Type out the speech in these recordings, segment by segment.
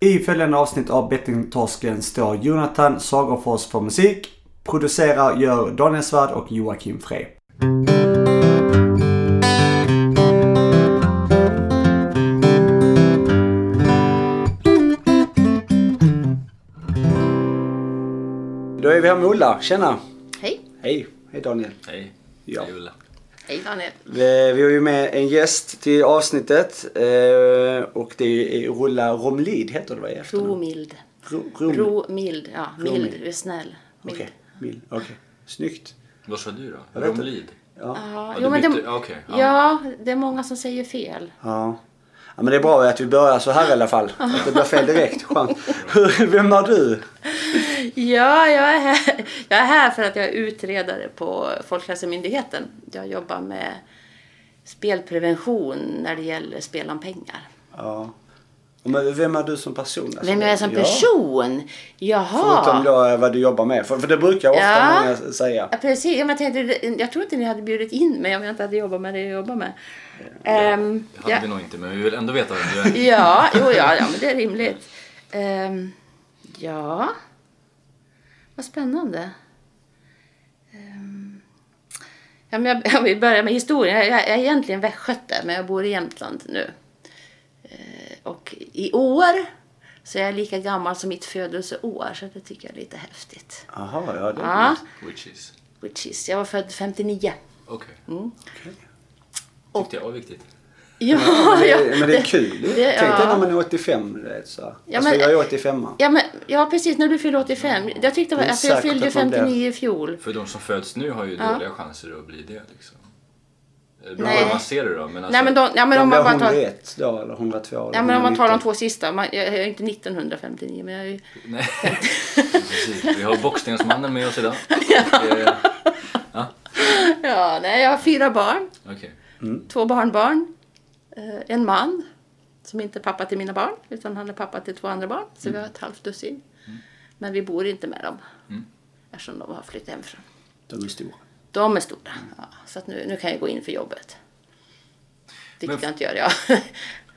I följande avsnitt av Bettingtorsken står Jonathan Sagerfors för musik. Producerar gör Daniel Svärd och Joakim Frey. Då är vi här med Ulla. Tjena! Hej. Hej! Hej Daniel. Hej. Ja. Hej Ulla. Hej Daniel. Vi, vi har ju med en gäst till avsnittet eh, och det är Ulla Romlid heter det va? Romild. Ro, rom, Romild. Ja, mild. Romild. Du är snäll. Mild. Okej, mild. Okej. Snyggt. Vad sa du då? Romlid? Ja. Ja, jo, men det, Okej. ja. ja, det är många som säger fel. ja. Ja men det är bra att vi börjar så här i alla fall. Att det blir fel direkt. Skönt. Vem är du? Ja, jag är, här, jag är här för att jag är utredare på Folkhälsomyndigheten. Jag jobbar med spelprevention när det gäller spel om pengar. Ja. Men vem är du som person? Alltså, Vem jag är som ja. person? Jaha. Förutom då eh, vad du jobbar med. För, för det brukar ofta Ja. många säga. Ja, precis. Ja, men Jag, tänkte, jag tror inte ni hade bjudit in mig om jag inte hade jobbat med det jag jobbar med. Ehm, Det hade ja. vi nog inte, men vi vill ändå veta vem du är. Ja, jo, ja, ja, men det är rimligt. Ehm, ja, vad spännande. Ehm, ja, men jag, jag vill börja med historien. Jag, jag är egentligen västgöte, men jag bor i Jämtland nu. Eh, och i år så är jag lika gammal som mitt födelseår, så det tycker jag är lite häftigt. Jaha, ja det är Ja, Which is? which is, jag var född 59. Okej. Mm. Tyckte jag var viktigt. Ja, Men ja, det, men det är kul. det- Tänk dig ja. när man är 85. Du vet, så. Ja, alltså, men- jag är 85 ja, men, ja, precis. När du fyllde 85. Jag tyckte Det är att jag fyllde att man blir- 59 i fjol. För de som föds nu har ju Ja. dåliga chanser att bli det liksom. Det beror på Nej. hur man ser det då. Men alltså, Nej, men, de, ja, men De om man bara tar... 101 då, eller 102 eller Ja, men om man tar de 119. två sista. Man, jag, är inte 1959, men jag är ju... Nej. Precis. Vi har Bockstensmannen med oss idag. Eh, Ja, nej, jag har fyra barn. Okej. Två barnbarn. Eh, en man som inte är pappa till mina barn, utan han är pappa till två andra barn. Så vi har ett halvt dussin. Men vi bor inte med dem. Mm. Eftersom de har flyttat hemifrån. De är stora. De är stora. Ja, så att nu, nu kan jag gå in för jobbet. Vilket Men- jag inte gör, ja.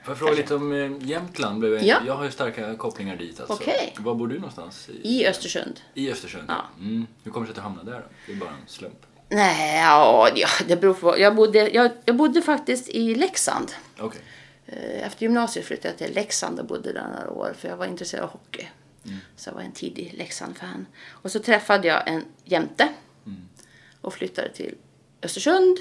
Får jag fråga lite om eh, Jämtland? Ja. jag har ju starka kopplingar dit alltså. Okej. Var bor du någonstans? I, I Östersund. I Östersund? Ja. Mm. Hur kommer det sig att du hamnade där då? Det är bara en slump. Nej, ja, det beror på. Jag bodde, jag, jag bodde faktiskt i Leksand. Okej. Eh, Efter gymnasiet flyttade jag till Leksand och bodde där några år för jag var intresserad av hockey. Mm. Så jag var en tidig Leksand-fan. Och så träffade jag en jämte Mm. och flyttade till Östersund.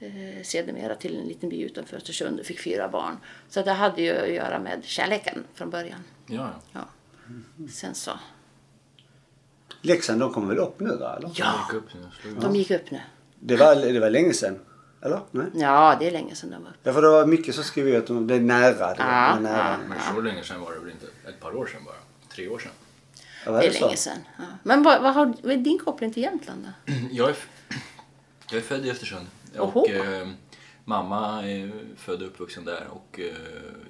Eh, sedermera till en liten by utanför Östersund och fick fyra barn. Så det hade ju att göra med kärleken från början. Ja, ja. Ja. Sen så, Leksand, de kommer väl upp nu då, eller? ja, Gick upp nu de gick upp nu. Det var, det var länge sedan. Eller? Nej? Ja, det är länge sedan de var uppe. Ja, för det var mycket som skrev att de, det är nära. Det Ja, det var nära. Men så länge sedan var det väl inte? Ett par år sedan bara? Tre år sedan? Ja, var Det är så? länge sedan. Ja. Men vad, vad, har, vad är din koppling till Jämtland då? Jag är, jag är född i Östersund. Oho. Och eh, mamma är född och uppvuxen där. Och eh,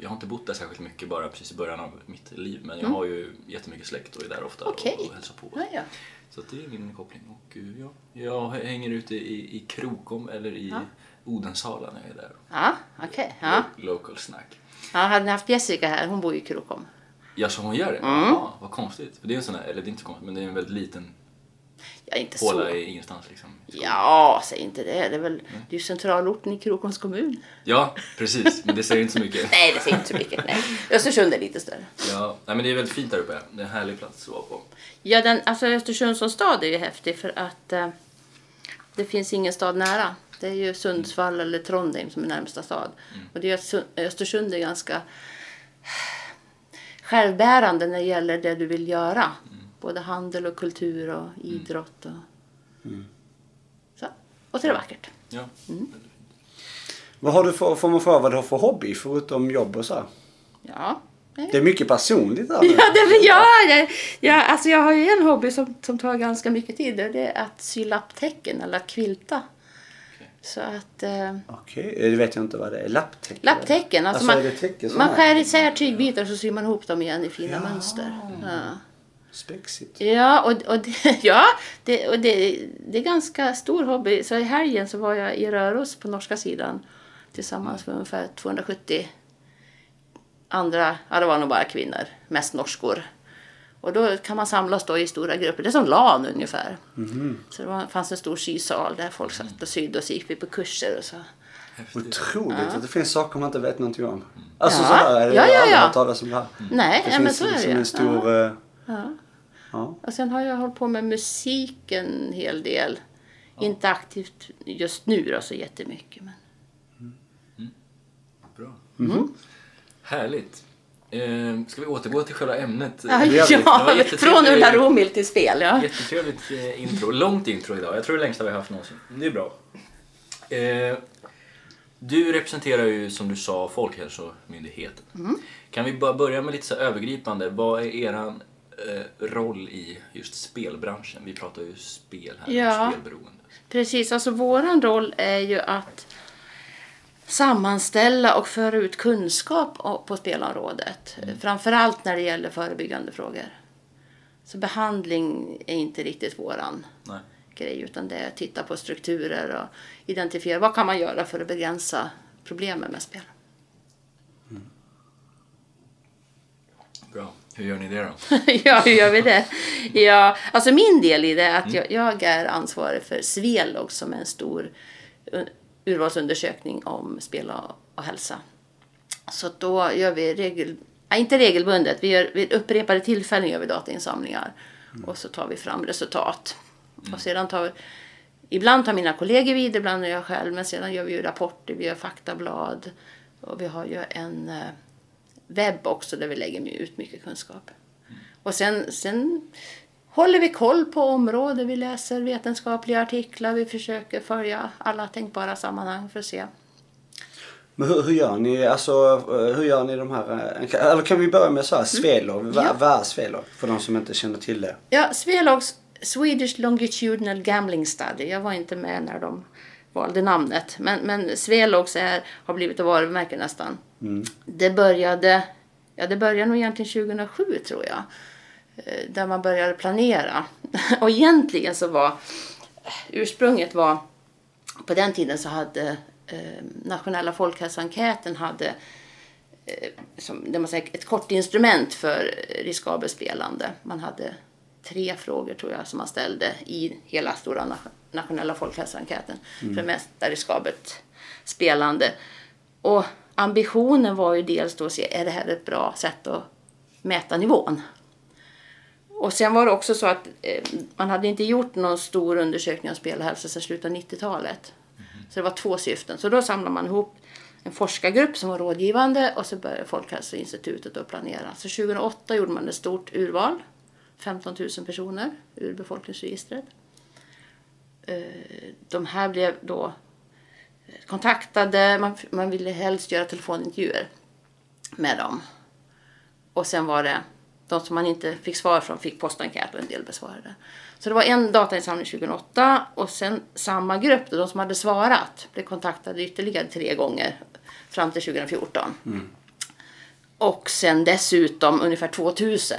jag har inte bott där särskilt mycket bara precis i början av mitt liv. Men jag har ju jättemycket släkt och är där ofta Mm. Okej. och, och hälsar på. Ja, ja. Så det är min koppling. Och eh, ja, jag hänger ute i, i Krokom eller i Ja. Odensala när jag är där. Ja, okej. Ja. Lo- Local snack. Ja, hade ni haft Jessica här, hon bor ju i Krokom. Ja, så hon gör det? Mm. Jaha, vad konstigt. För det är en sån här, eller det är inte så konstigt, men det är en väldigt liten Ja, inte håla så. i ingenstans liksom. Ja, säg inte det. Det är väl det är ju centralorten i Krokoms kommun. Ja, precis. Men det säger inte så mycket. Nej, det säger inte så mycket. Nej. Östersund är lite större. Ja, nej, men det är väldigt fint där uppe. Det är en härlig plats att vara på. Ja, den, alltså Östersund som stad är ju häftig för att eh, det finns ingen stad nära. Det är ju Sundsvall eller Trondheim som är närmsta stad. Och det är Östersund är ganska självbärande när det gäller det du vill göra. Både handel och kultur och idrott. Och, så. och så är det vackert. Ja. Mm. Vad har du för, får man fråga vad du har för hobby förutom jobb och så? Ja. Det är mycket personligt där. Ja, det, ja, jag, jag, alltså jag har ju en hobby som, som tar ganska mycket tid. och Det är att sy lapptäcken eller att kvilta. Så att... Eh, Okej, det vet jag inte vad det är. Lapptäcke? lapptäcken. Alltså, Alltså, man, man är? skär isär tygbitar och så syr man ihop dem igen i fina mönster. Ja, Spexigt. ja och, och, det, ja det, och det, det är ganska stor hobby. Så i helgen så var jag i Röros på norska sidan tillsammans med ungefär 270 andra, ja det var nog bara kvinnor, mest norskor. Och då kan man samlas då i stora grupper. Det är som LAN ungefär. Så det var, fanns en stor sysal där folk satt och sydde och så gick vi på kurser och så. Otroligt att det finns saker man inte vet någonting om. Alltså Ja. sådär, jag har Ja, ja, aldrig ja. hört talas om det här. Nej, Det ja, men så är det liksom en stor... eh, Ja. Ja. Och sen har jag hållit på med musik en hel del. Inte aktivt just nu då så jättemycket. Men... Bra. Mm. Härligt. Eh, ska vi återgå till själva ämnet? Ja, ja, från Ulla Romil till spel. Ja. Jättetrevligt eh, intro. Långt intro idag. Jag tror det längsta vi har haft någonsin. Det är bra. Eh, du representerar ju som du sa Folkhälsomyndigheten. Mm. Kan vi bara börja med lite så övergripande. Vad är eran roll i just spelbranschen? Vi pratar ju spel här, Ja. spelberoende. Precis, alltså våran roll är ju att sammanställa och föra ut kunskap på spelområdet. Framförallt när det gäller förebyggande frågor. Så behandling är inte riktigt våran Nej. grej utan det är att titta på strukturer och identifiera vad kan man göra för att begränsa problemen med spel. Bra. Hur gör ni det då? ja, hur gör vi det? Ja, alltså min del i det är att jag, jag är ansvarig för Swelog som är en stor u- urvalsundersökning om spel och, och hälsa. Så då gör vi regel, nej, inte regelbundet, vi gör, vid upprepade tillfällen gör vi datainsamlingar och så tar vi fram resultat. Och sedan tar Ibland tar mina kollegor vid, ibland är jag själv, men sedan gör vi ju rapporter, vi gör faktablad och vi har ju en eh, webb också där vi lägger ut mycket kunskap. Och sen, sen håller vi koll på områden, vi läser vetenskapliga artiklar, vi försöker följa alla tänkbara sammanhang för att se. Men hur, hur gör ni, alltså, eh, hur gör ni de här, eh, eller kan vi börja med så här, Svelov, vad, Mm. Ja. vad är Svelov? För de som inte känner till det. Ja, Svelogs Swedish Longitudinal Gambling Study, jag var inte med när de valde namnet, men, men Svelogs är, har blivit ett varumärke nästan. Det började, ja det började nog egentligen 2007 tror jag. eh, Där man började planera. Och egentligen så var ursprunget var på den tiden så hade eh, nationella folkhälsoenkäten hade eh, som, det man säger, ett kort instrument för riskabelt spelande. Man hade tre frågor tror jag som man ställde i hela stora na- nationella folkhälsoenkäten för det mesta riskabelt spelande. Och ambitionen var ju dels då att se, är det här ett bra sätt att mäta nivån? Och sen var det också så att eh, man hade inte gjort någon stor undersökning av spelhälsa sedan slutet av 90-talet. Så det var två syften. Så då samlade man ihop en forskargrupp som var rådgivande och så började Folkhälsoinstitutet att planera. Så 2008 gjorde man ett stort urval, 15 000 personer ur befolkningsregistret. Eh, De här blev då kontaktade, man, man ville helst göra telefonintervjuer med dem. Och sen var det de som man inte fick svar från fick postenkät och en del besvarade. Så det var en datainsamling 2008 och sen samma grupp, då, de som hade svarat, blev kontaktade ytterligare tre gånger fram till 2014. Och sen dessutom ungefär 2000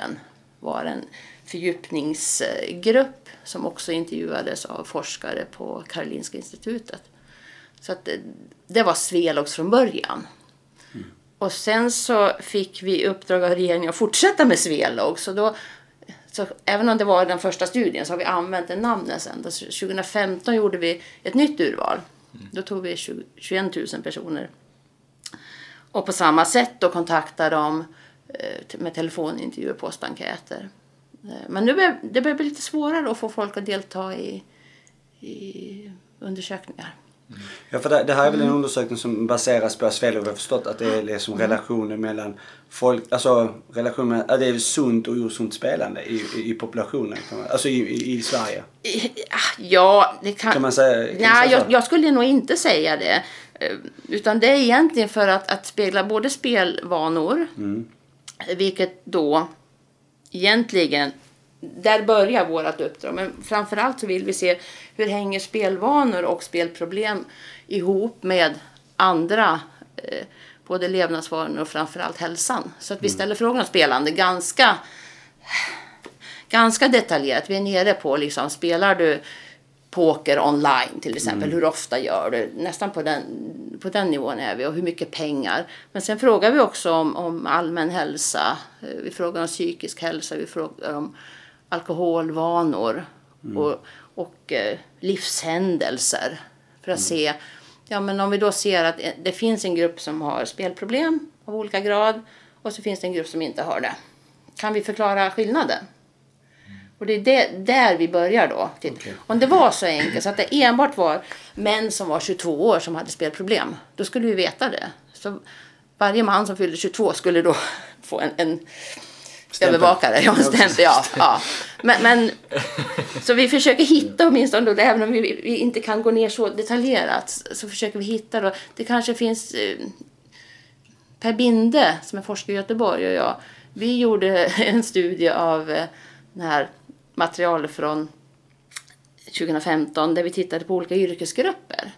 var en fördjupningsgrupp som också intervjuades av forskare på Karolinska institutet. Så att det, det var Svelogs från början. Och sen så fick vi uppdrag av regeringen att fortsätta med Swelog. Så då, så även om det var den första studien så har vi använt den namnet sen. Då 2015 gjorde vi ett nytt urval. Då tog vi 20, 21 000 personer. Och på samma sätt då kontaktade de eh, med telefonintervjuer och postenkäter. Eh, Men nu börjar, det börjar bli lite svårare att få folk att delta i, i undersökningar. Ja, för det, det här är väl Mm. en undersökning som baseras på Svelov. Har förstått att det är liksom relationen mellan folk, alltså relationen, att det är sunt och osunt spelande i, i, i populationen. Kan man, alltså i, i, i Sverige. Ja, det kan... Kan man säga- kan Nej, jag, jag skulle nog inte säga det. Eh, Utan det är egentligen för att, att spegla både spelvanor, Mm. vilket då egentligen, där börjar vårt uppdrag. Men framförallt så vill vi se hur hänger spelvanor och spelproblem ihop med andra eh, både levnadsvanor och framförallt hälsan. Så att vi ställer frågor om spelande ganska ganska detaljerat. Vi är nere på liksom, spelar du poker online till exempel. Hur ofta gör du? Nästan på den, på den nivån är vi och hur mycket pengar. Men sen frågar vi också om, om allmän hälsa. Eh, Vi frågar om psykisk hälsa. Vi frågar om alkoholvanor och, och eh, livshändelser. För att se, ja men om vi då ser att eh, det finns en grupp som har spelproblem av olika grad och så finns det en grupp som inte har det. Kan vi förklara skillnaden? Och det är det, där vi börjar då. Titt- Om det var så enkelt så att det enbart var män som var 22 år som hade spelproblem, då skulle vi veta det. Så varje man som fyllde 22 skulle då få en, en. Övervakare. Ja, stämpel, ja, ja. Men, men, så vi försöker hitta åtminstone, då, även om vi, vi inte kan gå ner så detaljerat, så försöker vi hitta då. Det kanske finns eh, Per Binde, som är forskare i Göteborg, och jag, vi gjorde en studie av eh, det här materialet från 2015 där vi tittade på olika yrkesgrupper.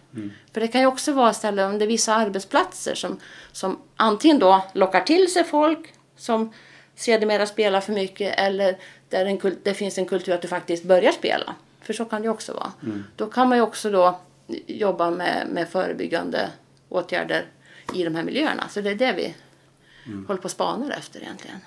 För det kan ju också vara ställen om det är vissa arbetsplatser som, som antingen då lockar till sig folk som sedermera spelar för mycket eller där en det finns en kultur att du faktiskt börjar spela. För så kan det ju också vara. Då kan man ju också då jobba med, med förebyggande åtgärder i de här miljöerna. Så det är det vi håller på och spanar efter egentligen.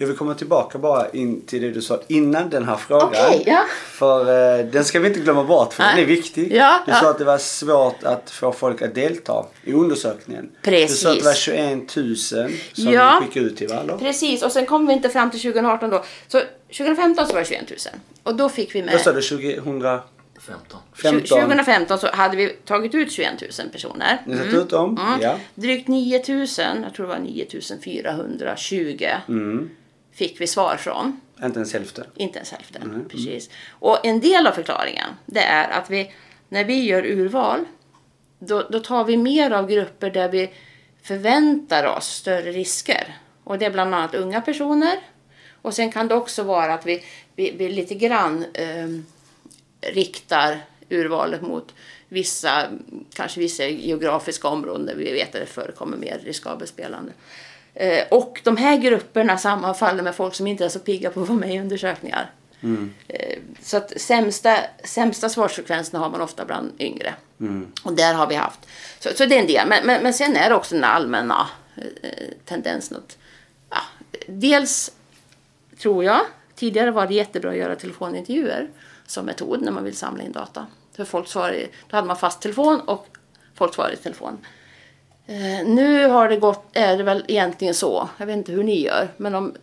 Jag vill komma tillbaka bara in till det du sa innan den här frågan. Okej, ja. För eh, den ska vi inte glömma bort för den är Nej. viktig. Ja, du ja. sa att det var svårt att få folk att delta i undersökningen. Precis. Du sa att det var 21 000 som Ja. vi skickade ut till va? eller? Precis, och sen kom vi inte fram till 2018 då. Så 2015 så var det 21 000. Och då fick vi med... Vad sa du? 2015? 15. 2015 så hade vi tagit ut 21 000 personer. Ni tagit ut dem? Mm. Ja. Drygt 9 000, jag tror det var 9 420, Mm. Fick vi svar från. Inte ens hälften. Inte ens hälften. Precis. Och en del av förklaringen det är att vi, när vi gör urval, då, då tar vi mer av grupper där vi förväntar oss större risker. Och det är bland annat unga personer. Och sen kan det också vara att vi, vi, vi lite grann ehm, riktar urvalet mot vissa, kanske vissa geografiska områden där vi vet att det förekommer mer riskabelt spelande. Eh, och de här grupperna sammanfaller med folk som inte är så pigga på att vara med i undersökningar. Eh, så att sämsta, sämsta svarsfrekvenserna har man ofta bland yngre. Och där har vi haft. Så, så det är en del. Men, men, men sen är det också den allmänna eh, tendensen att ja, dels tror jag. Tidigare var det jättebra att göra telefonintervjuer som metod när man vill samla in data. För folk svarar, i- då hade man fast telefon och folk svarade i telefon. Eh, nu har det gått, är det väl egentligen så, jag vet inte hur ni gör, men om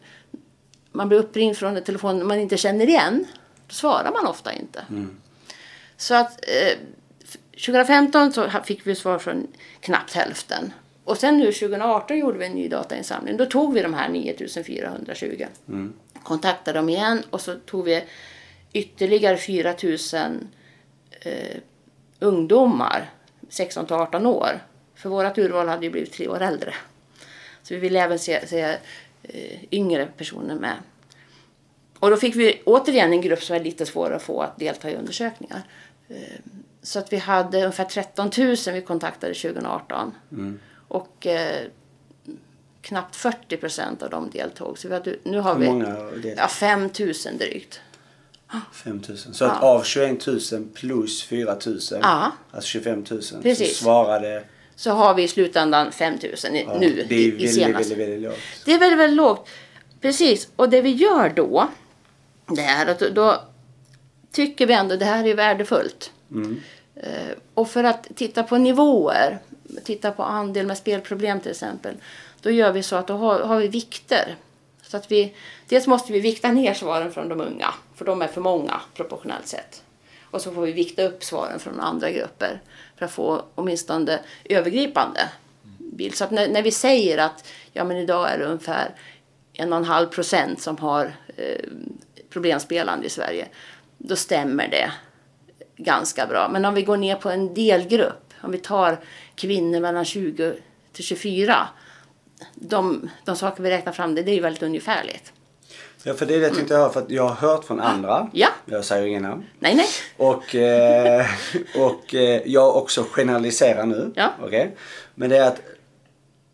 man blir uppringd från en telefon man inte känner igen, då svarar man ofta inte. Så att eh, 2015 så ha- fick vi svar från knappt hälften. Och sen nu 2018 gjorde vi en ny datainsamling. Då tog vi de här 9420. Kontaktade dem igen och så tog vi ytterligare 4000 eh, ungdomar, 16 till 18 år. För vårt urval hade ju blivit tre år äldre. Så vi ville även se, se eh, yngre personer med. Och då fick vi återigen en grupp som är lite svårare att få att delta i undersökningar. Eh, Så att vi hade ungefär 13 000 vi kontaktade 2018. Och eh, knappt 40 procent av dem deltog. Så vi hade, nu har Hur vi många det? ja, 5 000 drygt. 5 000. Så att av 21 000 plus 4 000, Ja. alltså 25 000, så Precis. svarade... Så har vi i slutändan 5 000 i, Ja, nu det är i, i väldigt, senast. väldigt, väldigt lågt. Det är väldigt, väldigt lågt. Precis. Och det vi gör då, det är att då tycker vi ändå det här är värdefullt. Eh, och för att titta på nivåer, titta på andel med spelproblem till exempel, då gör vi så att då har, har vi vikter. Så att vi, dels måste vi vikta ner svaren från de unga, för de är för många proportionellt sett. Och så får vi vikta upp svaren från andra grupper för att få åtminstone övergripande bild. Så att när, när vi säger att ja, men idag är det ungefär en och en halv procent som har eh, problemspelande i Sverige, då stämmer det ganska bra. Men om vi går ner på en delgrupp, om vi tar kvinnor mellan 20 till 24, de, de saker vi räknar fram, det, det är ju väldigt ungefärligt. Ja, för det är det jag tänkte höra, för att jag har hört från andra. Ja. Jag säger inga namn. Nej, nej. Och, eh, och eh, jag också generaliserar nu. Ja. Okej? Men det är att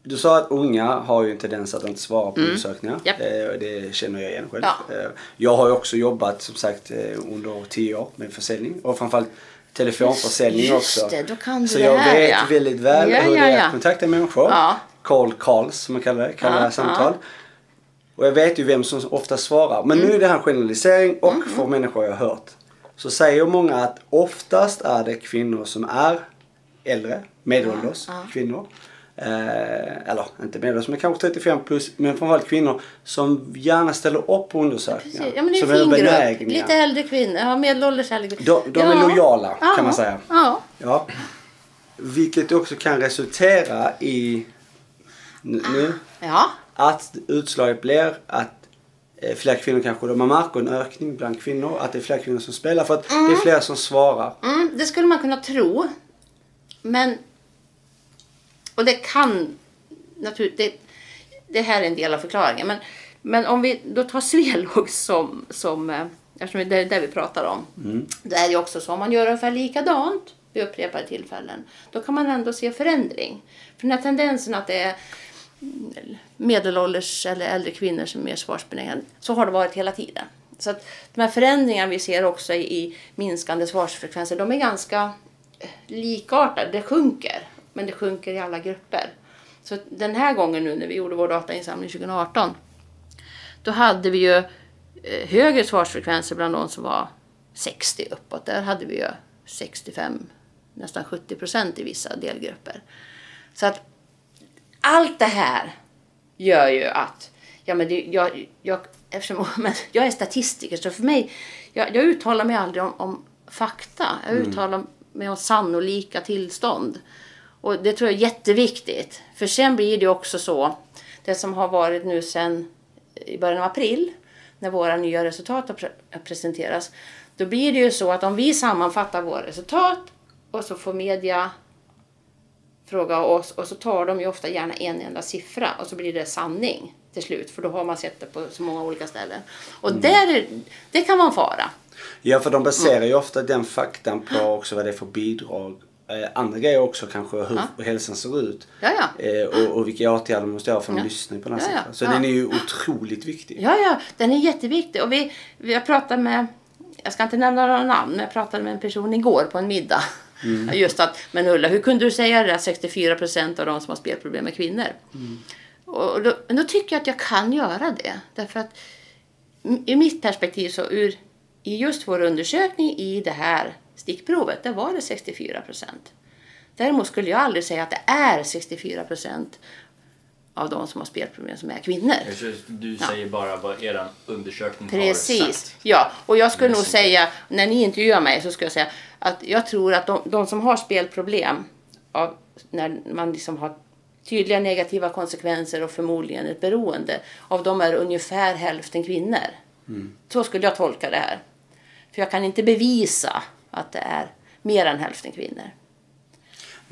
Du sa att unga har ju en tendens att inte svara på undersökningar. Mm. Japp. Eh, Det känner jag igen själv. Ja. Eh, Jag har ju också jobbat som sagt eh, under tio år med försäljning och framförallt telefonförsäljning Just också. det, då kan du Så det jag här, vet ja. väldigt väl Ja, hur ja, det är att kontakta människor. Call calls som man kallar det, kallar Ja, samtal. Ja. Och jag vet ju vem som ofta svarar. Men Mm. nu är det här en generalisering och för människor jag har hört. Så säger många att oftast är det kvinnor som är äldre, medelålders Ja, ja. kvinnor. Eh, eller inte medelålders men kanske 35 plus. Men framförallt kvinnor som gärna ställer upp på undersökningar. Precis. Ja, men det är som en fin grupp. Lite äldre kvinnor. Ja, medelålders äldre kvinnor. De- de är lojala, kan man säga. Ja. Ja. Vilket också kan resultera i nu, nu ja. Att utslaget blir att eh, fler kvinnor kanske, man märker en ökning bland kvinnor, att det är fler kvinnor som spelar för att det är fler som svarar. Mm, det skulle man kunna tro. Men... Och det kan... Naturligt, det, det här är en del av förklaringen. Men, men om vi då tar Swelog som... som eh, eftersom det är det vi pratar om. Det är ju också så. Om man gör ungefär likadant vid upprepade tillfällen. Då kan man ändå se förändring. För den här tendensen att det är mm, medelålders eller äldre kvinnor som är mer svarsbenägna. Så har det varit hela tiden. Så att de här förändringarna vi ser också i, minskande svarsfrekvenser, de är ganska eh, likartade. Det sjunker, men det sjunker i alla grupper. Så den här gången nu när vi gjorde vår datainsamling 2018, då hade vi ju eh, högre svarsfrekvenser bland de som var 60 uppåt. Där hade vi ju 65, nästan 70 procent i vissa delgrupper. Så att allt det här gör ju att, ja men det, jag, jag, eftersom, men jag är statistiker så för mig, jag, jag uttalar mig aldrig om, om fakta. Jag uttalar mig om sannolika tillstånd. Och det tror jag är jätteviktigt. För sen blir det också så, det som har varit nu sen i början av april, när våra nya resultat har pre- presenteras, då blir det ju så att om vi sammanfattar våra resultat och så får media fråga oss och så tar de ju ofta gärna en enda siffra och så blir det sanning till slut för då har man sett det på så många olika ställen. Och där är, det kan vara en fara. Ja, för de baserar ju ofta den faktan på också vad det är för bidrag. Eh, andra grejer också kanske hur hälsan ser ut. Ja, ja. Eh, och, och vilka åtgärder man måste göra för att Ja. lyssna på den här Ja, ja. Så Ja. den är ju otroligt viktig. Ja, ja, den är jätteviktig. Och vi, vi har pratat med, jag ska inte nämna några namn, men jag pratade med en person igår på en middag. Just att, men Ulla, hur kunde du säga det att 64 procent av de som har spelproblem är kvinnor? Och då, men då tycker jag att jag kan göra det. Därför att i mitt perspektiv så ur, i just vår undersökning i det här stickprovet, där var det 64 procent. Däremot skulle jag aldrig säga att det är 64 procent av de som har spelproblem som är kvinnor. Du säger bara vad er undersökning har Precis. sagt. Ja, och jag skulle nog säga, när ni intervjuar mig så ska jag säga att jag tror att de, de som har spelproblem, av, när man liksom har tydliga negativa konsekvenser och förmodligen ett beroende, av dem är ungefär hälften kvinnor. Så skulle jag tolka det här. För jag kan inte bevisa att det är mer än hälften kvinnor.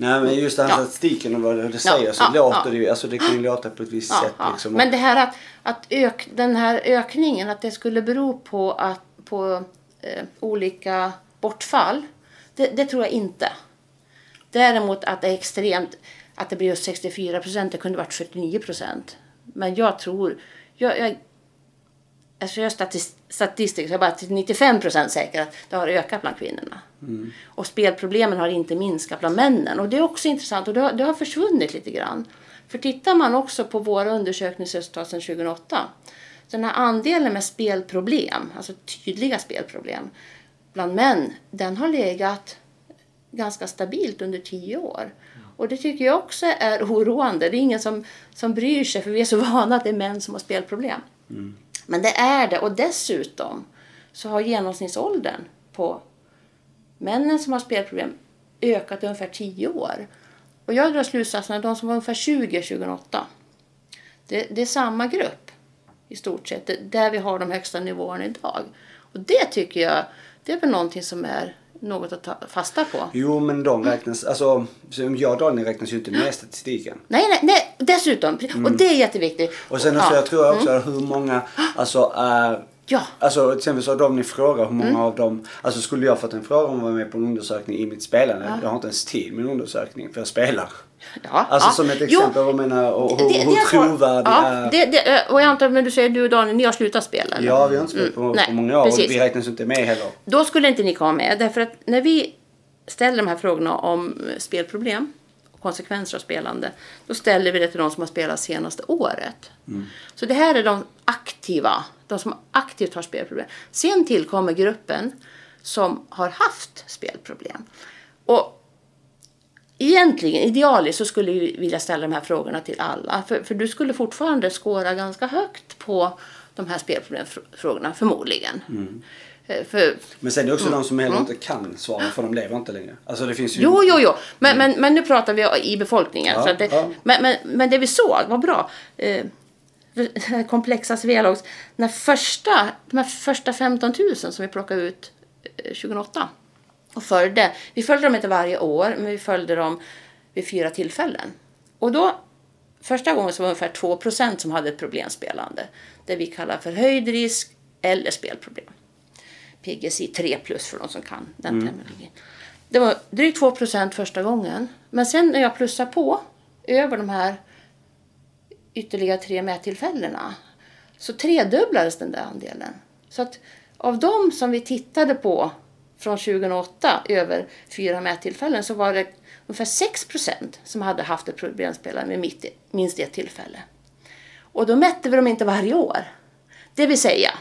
Nej men just den här Ja. statistiken och vad det säger så ja, låter ja. det ju, alltså det kan ju låta på ett visst Ja, sätt ja. liksom. Men det här att, att ök, den här ökningen, att det skulle bero på, att, på eh, olika bortfall, det, det tror jag inte. Däremot att det är extremt, att det blir just 64 procent, det kunde varit 49 procent. Men jag tror, jag, jag, alltså jag är statis, statistiker, så jag är bara till 95 procent säker att det har ökat bland kvinnorna. Och spelproblemen har inte minskat bland männen. Och det är också intressant och det har, det har försvunnit lite grann. För tittar man också på våra undersökningsresultat sedan 2008. Så den här andelen med spelproblem, alltså tydliga spelproblem, bland män, den har legat ganska stabilt under tio år. Och det tycker jag också är oroande. Det är ingen som, som bryr sig för vi är så vana att det är män som har spelproblem. Men det är det och dessutom så har genomsnittsåldern på männen som har spelproblem ökat ungefär 10 år. Och jag drar slutsatsen att de som var ungefär 20 2008, det, det är samma grupp i stort sett, där vi har de högsta nivåerna idag. Och det tycker jag, det är väl någonting som är något att ta fasta på. Jo men de räknas, alltså som jag och Daniel räknas ju inte med i statistiken. Nej, nej, nej, dessutom. Och det är jätteviktigt. Och sen också, Ja. Mm. jag tror också hur många alltså är Ja. Alltså till exempel så de ni frågar hur många Mm. av dem, alltså skulle jag fått en fråga om att vara med på en undersökning i mitt spelande, jag har inte ens tid med en undersökning för jag spelar. Ja, Alltså ja. som ett Jo, exempel, jag menar, och hur, det- hur trovärdig ja, det, det, och jag antar, men du säger du och Daniel, ni har slutat spela? eller? Ja, vi har inte spelat på, Mm, på många år precis. och vi räknas inte med heller. Då skulle inte ni komma med. Därför att när vi ställer de här frågorna om eh, spelproblem och konsekvenser av spelande, då ställer vi det till de som har spelat senaste året. Så det här är de aktiva, de som aktivt har spelproblem. Sen tillkommer gruppen som har haft spelproblem. Och Egentligen, idealiskt, så skulle vi vilja ställa de här frågorna till alla. För, för du skulle fortfarande skåra ganska högt på de här spelproblemfrågorna, förmodligen. Eh, För, Men sen är det också de som heller Mm. inte kan svara för de lever inte längre. Alltså det finns ju... jo, jo, jo. Men, men, men nu pratar vi i befolkningen. Ja, det, ja. men, men, men det vi såg var bra. Eh, komplexa Svealogs. När första, de här första 15 000 som vi plockade ut eh, 2008 och följde. Vi följde dem inte varje år, men vi följde dem vid fyra tillfällen. Och då, första gången så var det ungefär 2% som hade ett problemspelande. Det vi kallar för höjd risk eller spelproblem. PGSI 3 plus för de som kan den terminologin. Det var drygt 2% första gången. Men sen när jag plussar på över de här ytterligare tre mättillfällena så tredubblades den där andelen. Så att av de som vi tittade på från 2008 över fyra mättillfällen så var det ungefär 6 som hade haft ett problemspelare med mitt, minst ett tillfälle. Och då mätte vi dem inte varje år. Det vill säga,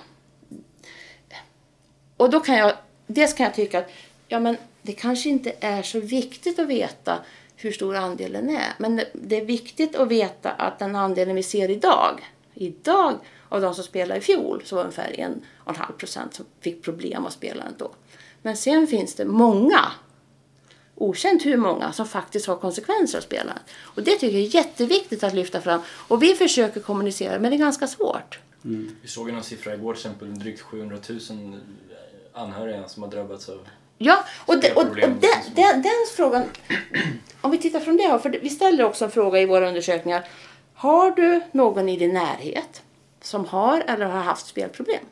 och då kan jag, dels kan jag tycka att ja, men det kanske inte är så viktigt att veta hur stor andelen är. Men det, är viktigt att veta att den andelen vi ser idag, idag av de som spelade i fjol så var det ungefär en och en halv procent som fick problem att spela då. Men sen finns det många, okänt hur många, som faktiskt har konsekvenser av spelandet. Och det tycker jag är jätteviktigt att lyfta fram. Och vi försöker kommunicera, men det är ganska svårt. Vi såg ju någon siffra igår till exempel, drygt 700 000 anhöriga som har drabbats av... Ja, och, de, och, och den, den, den frågan, om vi tittar från det hållet, för vi ställer också en fråga i våra undersökningar. Har du någon i din närhet som har eller har haft spelproblem?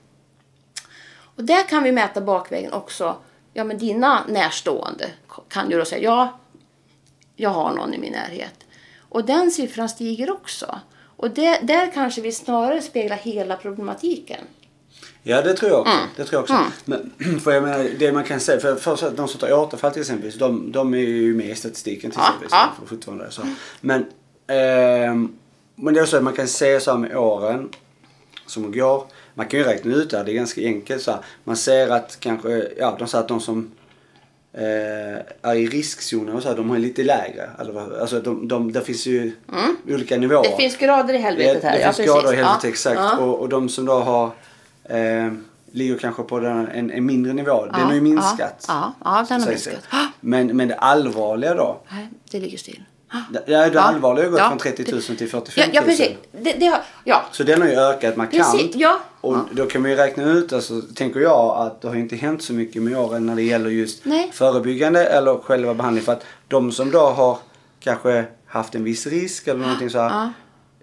Och där kan vi mäta bakvägen också. Ja, men dina närstående kan ju då säga ja, jag har någon i min närhet. Och den siffran stiger också. Och det, där kanske vi snarare speglar hela problematiken. Ja det tror jag också. Mm. Det tror jag också. Men för jag menar, det man kan säga, för, för så att de som tar återfall till exempel, de, de är ju med i statistiken till Ja, exempel. ja. För fortfarande, så. Men, ehm, men det är så att man kan säga så här med åren som går. Man kan ju räkna ut det här, det är ganska enkelt så här. Man ser att kanske, ja de säger att de som eh, är i riskzonen och så här, de har lite lägre. Alltså de, de, det finns ju olika nivåer. Mm. Det finns grader i helvetet Det, här. det ja, finns grader i precis. helvetet Ja. exakt. Ja. Och, och de som då har eh, ligger kanske på den, en, en mindre nivå. Den Ja, har ju minskat. Ja, ja, den har minskat. Ah, Men, men det allvarliga då? Nej, det ligger still. Ah. Det, ja, det allvarliga har gått Ja. från 30 000 till 45 Ja, 000. ja precis. Det, det har, ja. Så den har ju ökat markant. Precis, ja. Och då kan man ju räkna ut, alltså, tänker jag, att det har inte hänt så mycket med åren när det gäller just Nej. förebyggande eller själva behandling. För att de som då har kanske haft en viss risk eller någonting så här. Ja.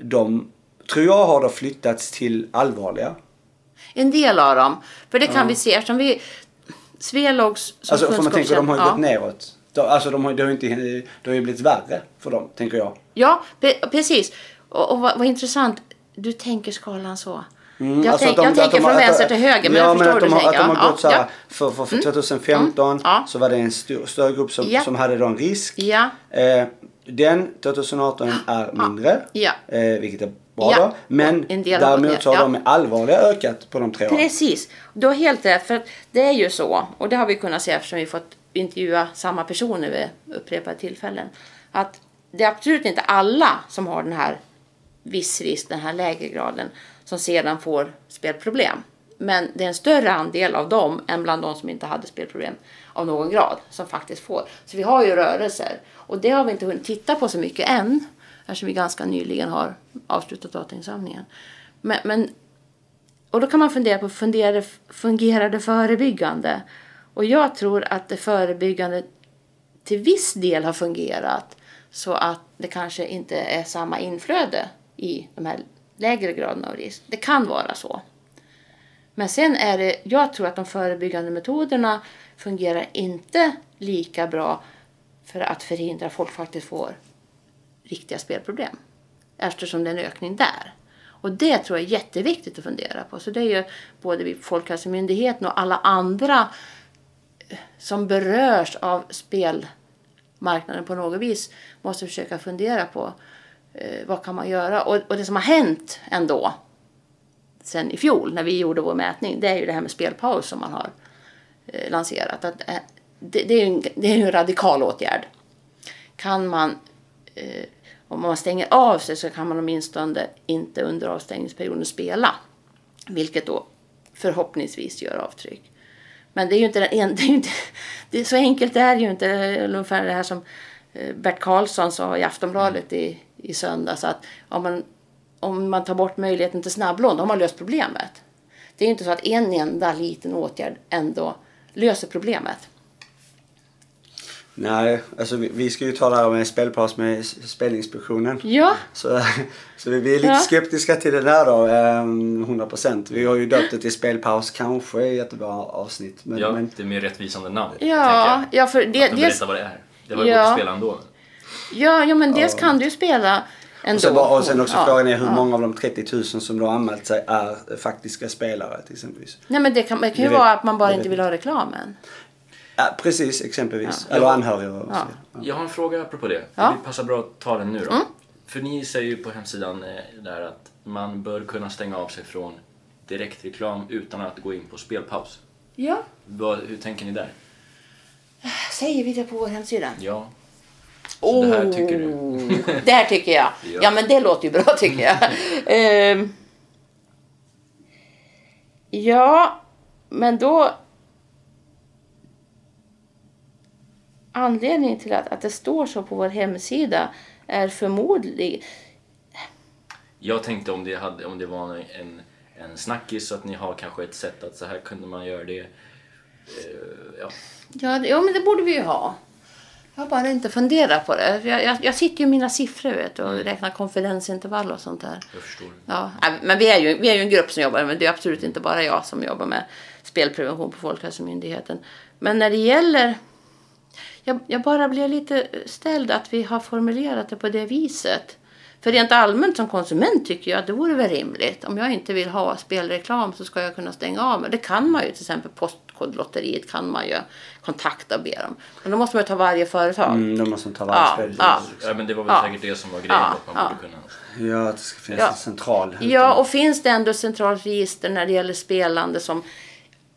De tror jag har då flyttats till allvarliga. En del av dem. För det kan vi se eftersom vi... Svelogs som Alltså för man tänker de har ju gått neråt. De, alltså de har, det, har inte, det har ju blivit värre för dem, tänker jag. Ja, pre- precis. Och, och vad, vad intressant. Du tänker skalan så. Mm, jag alltså att de- jag tänker att de från vänster att- till höger. Men ja, jag förstår att vad de du har, tänker. Att de har ja, gått så här, ja. för, för, för 2015 Mm. Ja. så var det en stor, större grupp som, Ja. som hade då en risk. Ja. Eh, den 2018 är mindre, Ja. eh, vilket är bra Ja. då. Men däremot så har ja. de allvarliga ökat på de tre åren. Precis. Du har helt rätt. För det är ju så, och det har vi kunnat se eftersom vi fått intervjua samma personer vid upprepade tillfällen. Att det är absolut inte alla som har den här viss risk, den här lägre graden, som sedan får spelproblem. Men det är en större andel av dem än bland de som inte hade spelproblem av någon grad som faktiskt får. Så vi har ju rörelser. Och det har vi inte hunnit titta på så mycket än. Eftersom vi ganska nyligen har avslutat datainsamlingen. Men, men och då kan man fundera på, fungerar, fungerar det förebyggande? Och jag tror att det förebyggande till viss del har fungerat så att det kanske inte är samma inflöde i de här lägre graderna av risk. Det kan vara så. Men sen är det, jag tror att de förebyggande metoderna fungerar inte lika bra för att förhindra att folk faktiskt får riktiga spelproblem. Eftersom det är en ökning där. Och det tror jag är jätteviktigt att fundera på. Så det är ju både vi, Folkhälsomyndigheten och alla andra eh, som berörs av spelmarknaden på något vis måste försöka fundera på eh, vad kan man göra. Och, och det som har hänt ändå sen i fjol när vi gjorde vår mätning det är ju det här med spelpaus som man har eh, lanserat. Att, eh, det, det, är ju en, det är en radikal åtgärd. Kan man eh, om man stänger av sig så kan man åtminstone inte under avstängningsperioden spela. Vilket då förhoppningsvis gör avtryck. Men det är ju inte, det är ju inte det är så enkelt är det ju inte. Ungefär det här som eh, Bert Karlsson sa i Aftonbladet i, i söndags att om man, om man tar bort möjligheten till snabblån då har man löst problemet. Det är ju inte så att en enda liten åtgärd ändå löser problemet. Nej, alltså vi, vi ska ju ta det här med spelpaus med Spelinspektionen. Ja. Så, så vi är lite Ja. skeptiska till den här då, ehm, 100%. Vi har ju döpt det till spelpaus, kanske är ett jättebra avsnitt. Men, Ja, men, det är mer rättvisande namn. Ja, ja för det, Att de dels, vad det är. Det var ju Ja. att spela ändå. ja, ja, men dels kan du spela ändå. och, sen, bara- och sen också Ja, frågan är hur ja. många av de 30 000 som då har anmält sig är faktiska spelare till exempelvis. Nej men det kan, det kan ju Det vet- vara att man bara det inte vill ha reklamen. Ja, precis, exempelvis. Ja. Eller Ja. anhöriga och Ja. vidare. Jag har en fråga apropå det. Ja. Det passar bra att ta den nu då. Mm. För ni säger ju på hemsidan eh, där att man bör kunna stänga av sig från direktreklam utan att gå in på spelpaus. Ja. Vad, hur tänker ni där? Säger vi det på vår hemsida? Ja. Så det här tycker du? Oh, det här tycker jag. Ja. Ja. men det låter ju bra tycker jag. Ehm. ja, men då... Anledningen till att, att det står så på vår hemsida är förmodligen... Jag tänkte om det, hade, om det var en, en snackis så att ni har kanske ett sätt att så här kunde man göra det. Eh, ja. Ja, det- ja, men det borde vi ju ha. Jag har bara inte funderat på det. Jag, jag, jag sitter ju i mina siffror vet, och räknar konfidensintervall och sånt där. Jag förstår. Ja, men vi är, ju, vi är ju en grupp som jobbar men det är absolut inte bara jag som jobbar med spelprevention på Folkhälsomyndigheten. Men när det gäller... Jag, jag bara blir lite ställd att vi har formulerat det på det viset. För rent allmänt som konsument tycker jag att det vore väl rimligt. Om jag inte vill ha spelreklam så ska jag kunna stänga av mig. Det kan man ju till exempel Postkodlotteriet kan man ju kontakta och be dem. Men då måste man ju ta varje företag. Mm, de måste ta varje Ja, spel. ja. Ja, men det var väl Ja. säkert det som var grejen. Ja, att man ja. borde kunna... Ja, att det ska finnas Ja. en central. Ja, och finns det ändå centralt register när det gäller spelande som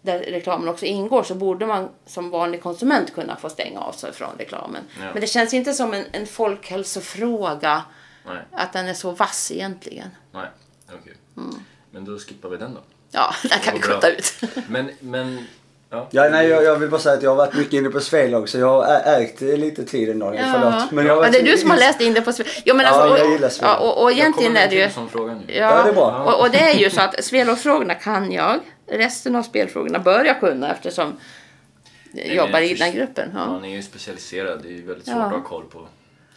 där reklamen också ingår så borde man som vanlig konsument kunna få stänga av sig från reklamen. Ja. Men det känns inte som en, en folkhälsofråga Nej, att den är så vass egentligen. nej, okej. Mm. Men då skippar vi den då. Ja, den kan vi kutta ut. Men, men... Ja. Ja, nej, jag, jag vill bara säga att jag har varit mycket inne på Svelag så jag har ägt lite tid en dag. Förlåt. Men jag ja, det är du som har läst in det på Sve- jo, men Ja, alltså, jag och, gillar Svelag. ja, och, och egentligen jag är det ju... en sån fråga nu. Ja, det är bra. Och, och det är ju så att spelfrågorna kan jag. Resten av spelfrågorna bör jag kunna eftersom jag Nej, jobbar i den gruppen. Ja. Man är ju specialiserad. Det är ju väldigt svårt Ja. att ha koll på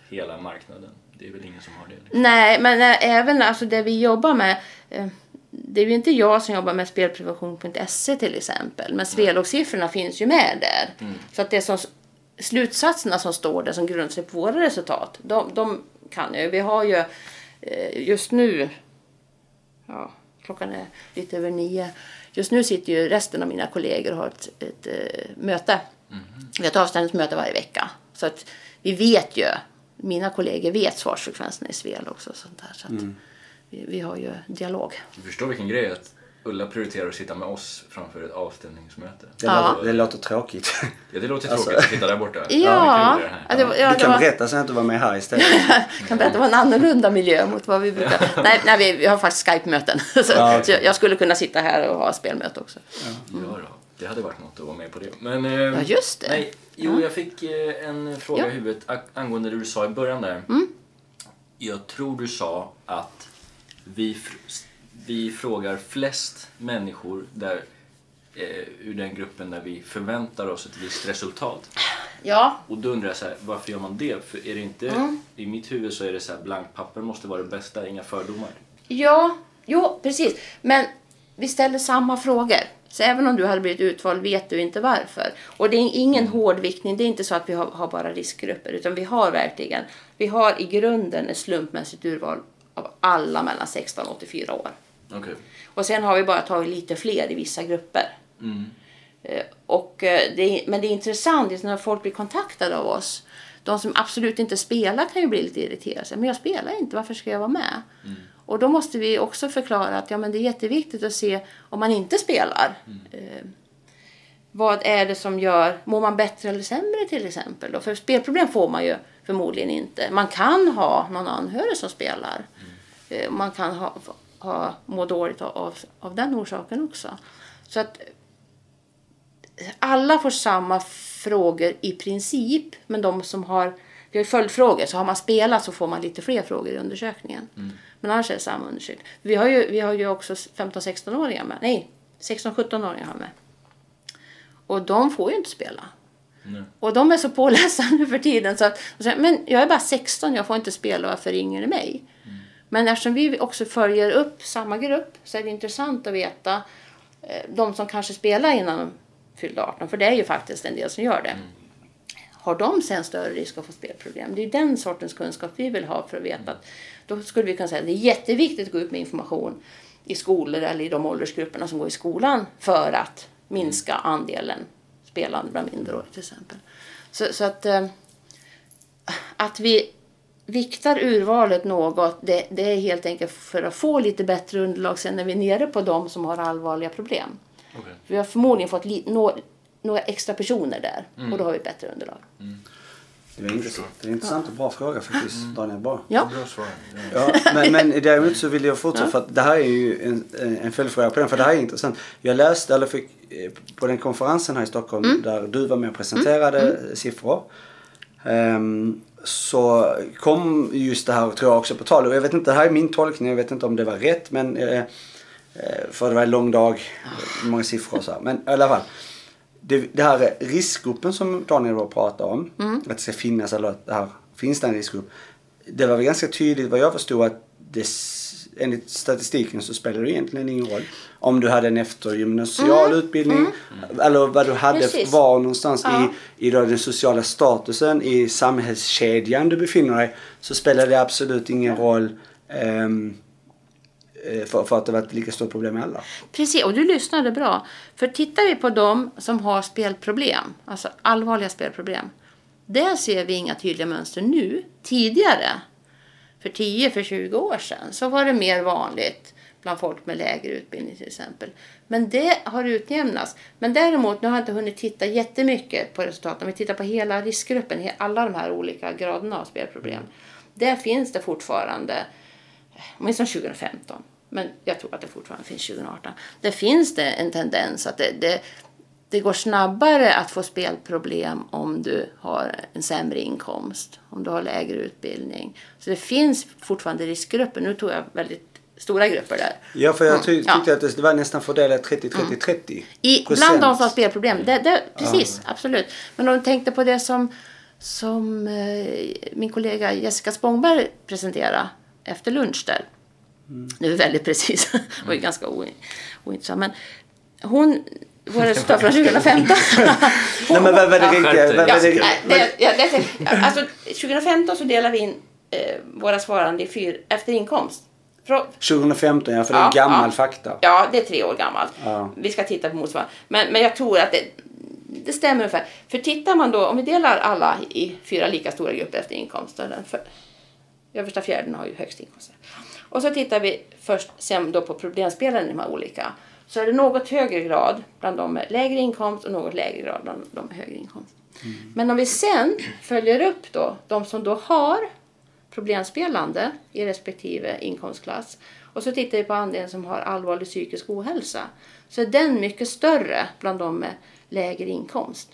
hela marknaden. Det är väl ingen som har det. liksom. Nej, men eh, även alltså det vi jobbar med. Eh, det är ju inte jag som jobbar med spelprevention.se till exempel. Men spellågssiffrorna finns ju med där. Så att det som slutsatserna som står där som grundar sig på våra resultat. De, de kan jag ju. Vi har ju eh, just nu. Ja, klockan är lite över nio. Just nu sitter ju resten av mina kollegor och har ett, ett eh, möte. Vi har ett avstämningsmöte varje vecka. Så att vi vet ju, mina kollegor vet svarsfrekvenserna i Svel också. Sånt där, så att vi, vi har ju dialog. Du förstår vilken grej att Ulla prioriterar att sitta med oss framför ett avstämningsmöte. Det, Ja. låter, det låter tråkigt. Ja, det låter Alltså- tråkigt att sitta där borta. Ja, här. ja, det ja, du kan var, berätta så jag inte var med här istället. kan berätta, det var en annorlunda miljö mot vad vi brukar... nej, nej vi, vi har faktiskt Skype-möten. Så, Ja, så jag, jag skulle kunna sitta här och ha spelmöte också. Ja, då. Det hade varit något att vara med på det. Men, eh, Ja, just det. Nej, jo, jag fick eh, en fråga Ja. Mm. i huvudet angående det du sa i början där. Jag tror du sa att vi, vi frågar flest människor där, eh, ur den gruppen där vi förväntar oss ett visst resultat. Ja, Och då undrar jag så här, varför gör man det? För är det inte, Mm. i mitt huvud så är det så här, blankt papper måste vara det bästa, inga fördomar. Ja, jo, precis. Men vi ställer samma frågor. Så även om du hade blivit utvald vet du inte varför. Och det är ingen hård viktning. Det är inte så att vi har, har bara riskgrupper. Utan vi har verkligen, vi har i grunden ett slumpmässigt urval av alla mellan 16 och 84 år. Okej. Och sen har vi bara tagit lite fler i vissa grupper. Mm. Eh, Och eh, det, men det är intressant just när folk blir kontaktade av oss. De som absolut inte spelar kan ju bli lite irriterade. Men jag spelar inte, varför ska jag vara med? Och då måste vi också förklara att ja, men det är jätteviktigt att se om man inte spelar. Eh, vad är det som gör, mår man bättre eller sämre till exempel? Då? För spelproblem får man ju förmodligen inte. Man kan ha någon anhörig som spelar. Eh, Man kan ha, ha, må dåligt av, av, den orsaken också. Så att alla får samma frågor i princip, men de som har vi har följdfrågor, så har man spelat så får man lite fler frågor i undersökningen. Men annars är det samma undersökning. Vi har ju, vi har ju också 15-16-åringar med. Nej, 16-17-åringar har med. Och de får ju inte spela. Nej. Och de är så pålästa nu för tiden så att de säger, men jag är bara 16, jag får inte spela, varför ringer ni mig? Men eftersom vi också följer upp samma grupp så är det intressant att veta eh, de som kanske spelar innan de fyllde 18, för det är ju faktiskt en del som gör det. Har de sen större risk att få spelproblem? Det är den sortens kunskap vi vill ha för att veta att då skulle vi kunna säga att det är jätteviktigt att gå ut med information i skolor eller i de åldersgrupperna som går i skolan för att minska andelen spelande bland minderåriga till exempel. Så, så att, eh, att vi viktar urvalet något, det, det är helt enkelt för att få lite bättre underlag sen när vi är nere på de som har allvarliga problem. Okej. Vi har förmodligen fått li, nå, några extra personer där och då har vi ett bättre underlag. Det är intressant. Det är en intressant och bra fråga faktiskt, Daniel. Bra. Ja. Ja. Men, men däremot så vill jag fortsätta för att det här är ju en, en följdfråga på den för det här är intressant. Jag läste, eller fick eh, på den konferensen här i Stockholm Mm. där du var med och presenterade siffror. Ehm, så kom just det här tror jag också på tal och jag vet inte, det här är min tolkning, jag vet inte om det var rätt men eh, eh, för det var en lång dag, många siffror och så här. Men i alla fall. Det, det här är riskgruppen som Daniel då pratar om. Mm. Att det ska finnas, eller att det här, finns det en riskgrupp. Det var väl ganska tydligt vad jag förstod att det, enligt statistiken så spelar det egentligen ingen roll. Om du hade en eftergymnasial utbildning eller vad du hade, Mm. Precis. var någonstans Ja. i, i den sociala statusen, i samhällskedjan du befinner dig. Så spelar det absolut ingen roll eh, för, för att det var ett lika stort problem med alla. precis. Och du lyssnade bra. För tittar vi på de som har spelproblem, alltså allvarliga spelproblem. Där ser vi inga tydliga mönster nu. Tidigare, för 10 för 20 år sedan, så var det mer vanligt bland folk med lägre utbildning till exempel. Men det har utjämnats. Men däremot, nu har jag inte hunnit titta jättemycket på resultaten. Om vi tittar på hela riskgruppen, alla de här olika graderna av spelproblem. Där finns det fortfarande, åtminstone 2015, men jag tror att det fortfarande finns 2018. Där finns det en tendens att det, det, det går snabbare att få spelproblem om du har en sämre inkomst, om du har lägre utbildning. Så det finns fortfarande riskgrupper. Nu tog jag väldigt stora grupper där. Ja, för jag Mm, ty- ja. tyckte att det var nästan fördelat 30-30-30. I, bland de som har spelproblem. Det, det, precis, absolut. Men om du tänkte på det som, som eh, min kollega Jessica Spångberg presenterade efter lunch där. Nu är väldigt precis. Det var ju ganska o, ointressant. Men hon, våra resultat från 2015. Nej men vad var det riktiga? Ja, det, ja, det, alltså, 2015 så delar vi in eh, våra svarande i fyr, efter inkomst. Frå, 2015 ja, för det är Ja, gammal ja. fakta. Ja, det är tre år gammalt. Ja. Vi ska titta på motsvarande. Men, men jag tror att det, det stämmer ungefär. För tittar man då, om vi delar alla i fyra lika stora grupper efter inkomst. då Den för, översta fjärden har ju högst inkomster. Och så tittar vi först sen då på problemspelaren i de här olika. Så är det något högre grad bland de med lägre inkomst och något lägre grad bland de med högre inkomst. Men om vi sen följer upp då de som då har problemspelande i respektive inkomstklass och så tittar vi på andelen som har allvarlig psykisk ohälsa så är den mycket större bland de med lägre inkomst.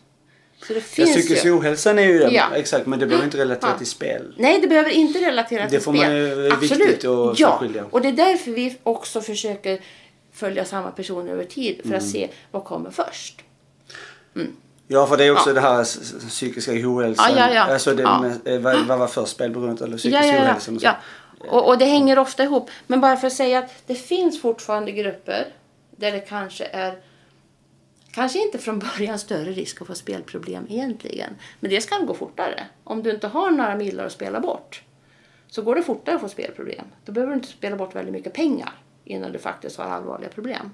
Så det Ja, psykisk ju... ohälsa är ju det. Ja. Exakt, men det behöver inte relatera Ja. till spel. Nej, det behöver inte relatera Det till får spel. man ju- det är Absolut. viktigt att ja. särskilja. Och det är därför vi också försöker följa samma personer över tid för att Mm. se vad kommer först. Ja, för det är också Ja. det här psykiska ohälsan. Ja, ja, ja. Alltså det Ja. med, eh, vad, vad var först? Spelberoendet eller psykisk Ja, ja, ja. ohälsa? och så. ja. Och, och det hänger ofta ihop. Men bara för att säga att det finns fortfarande grupper där det kanske är Kanske inte från början större risk att få spelproblem egentligen. Men det ska gå fortare. Om du inte har några millar att spela bort så går det fortare att få spelproblem. Då behöver du inte spela bort väldigt mycket pengar innan du faktiskt har allvarliga problem.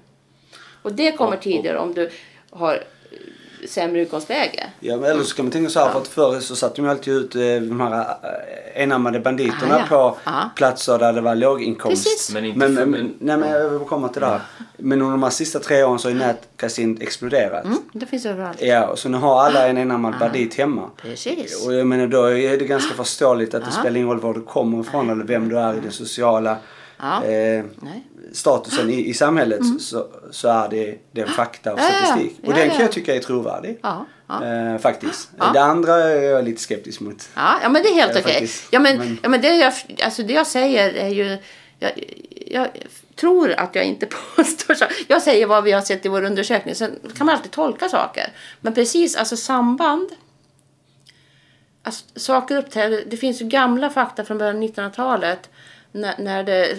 Och det kommer tidigare om du har eh, sämre utgångsläge. Ja, men eller så kan man tänka så här, för att förr så satte de alltid ut eh, de här eh, enarmade banditerna Ah, ja. på Ja. platser där det var låginkomst. Precis. Men inte men, för- men, men- nej, men jag vill komma till det här. Men under de här sista tre åren så har ju nätkasin exploderat. Mm, det finns överallt. Ja, så nu har alla en enarmad bandit hemma. Precis. Och jag menar då är det ganska förståeligt att det Ja. spelar ingen roll var du kommer ifrån eller vem du är i den sociala Ja. eh, statusen i, i samhället så, så är det, det är fakta och statistik. Och den kan jag tycka är trovärdig. Eh, faktiskt. Det andra är jag lite skeptisk mot. Ja, ja men det är helt Ja, okej. faktiskt. Ja, men, Men- ja, men det, jag, alltså det jag säger är ju... Jag, jag tror att jag inte påstår så. Jag säger vad vi har sett i vår undersökning. Sen kan man alltid tolka saker. Men precis, alltså samband. Alltså, saker uppträder. Det finns ju gamla fakta från början av 1900-talet. När, när det...